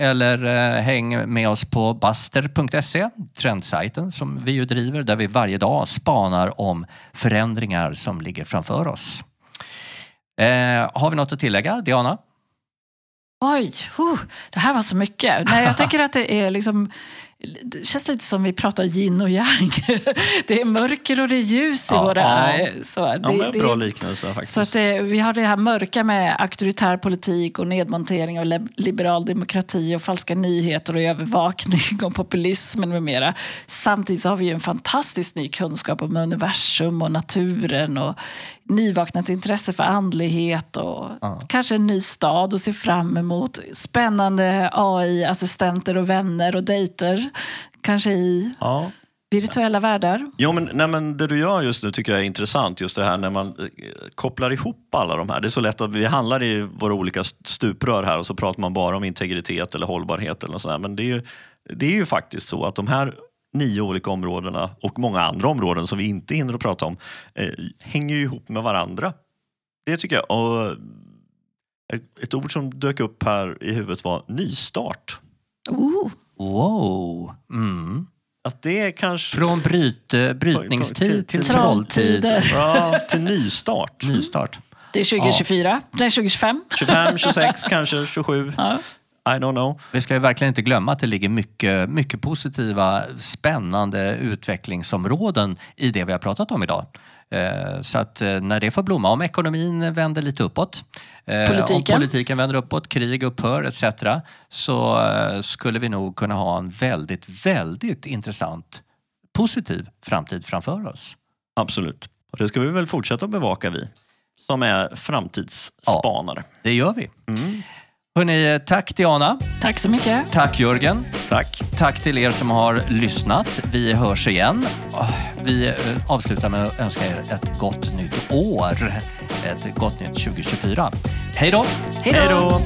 S1: eller eh, häng med oss på buster.se, trendsajten som vi ju driver där vi varje dag spanar om förändringar som ligger framför oss. Eh, har vi något att tillägga, Diana?
S2: Oj, huh, det här var så mycket. Nej, jag tänker att det är liksom... Det känns lite som vi pratar yin och yang. Det är mörker och det är ljus i
S1: Ja,
S2: våra...
S3: ja.
S2: Så,
S3: Ja,
S2: det, det,
S3: bra liknelse faktiskt.
S2: så att det, vi har det här mörka med auktoritär politik och nedmontering av liberal demokrati och falska nyheter och övervakning och populismen med mera. Samtidigt så har vi ju en fantastisk ny kunskap om universum och naturen och nyvaknat intresse för andlighet och kanske en ny stad att se fram emot. Spännande AI-assistenter och vänner och dejter. Kanske i
S3: Ja.
S2: virtuella världar.
S3: Jo, men, nej, men det du gör just nu tycker jag är intressant. Just det här när man eh, kopplar ihop alla de här. Det är så lätt att vi handlar i våra olika stuprör här och så pratar man bara om integritet eller hållbarhet eller något sånt. Men det är, ju, det är ju faktiskt så att de här nio olika områdena och många andra områden som vi inte hinner att prata om eh, hänger ju ihop med varandra. Det tycker jag. Och eh, ett ord som dök upp här i huvudet var nystart.
S2: Oh.
S1: Wow! Mm.
S3: Att det är kanske...
S1: Från bryt,
S3: Till-
S1: brytningstid till
S3: till-
S1: trolltid.
S2: Trolltider.
S3: Ja, till nystart.
S1: Nystart.
S2: Det är 2024, det är 2025.
S3: 25, 26, kanske 27.
S2: Ja.
S3: I don't know.
S1: Vi ska ju verkligen inte glömma att det ligger mycket, mycket positiva, spännande utvecklingsområden i det vi har pratat om idag. Eh, Så att eh, när det får blomma, om ekonomin vänder lite uppåt, eh, om
S2: Politiken.
S1: politiken vänder uppåt, krig upphör etc. så skulle vi nog kunna ha en väldigt, väldigt intressant positiv framtid framför oss.
S3: Absolut. Och det ska vi väl fortsätta bevaka vi som är framtidsspanare.
S1: Det gör vi. Hörrni, tack Diana.
S2: Tack så mycket.
S1: Tack Jörgen.
S3: Tack.
S1: Tack till er som har lyssnat. Vi hörs igen. Vi eh, avslutar med att önska er ett gott nytt år. Ett gott nytt 2024. Hej då!
S2: Hej då!
S3: Hej då!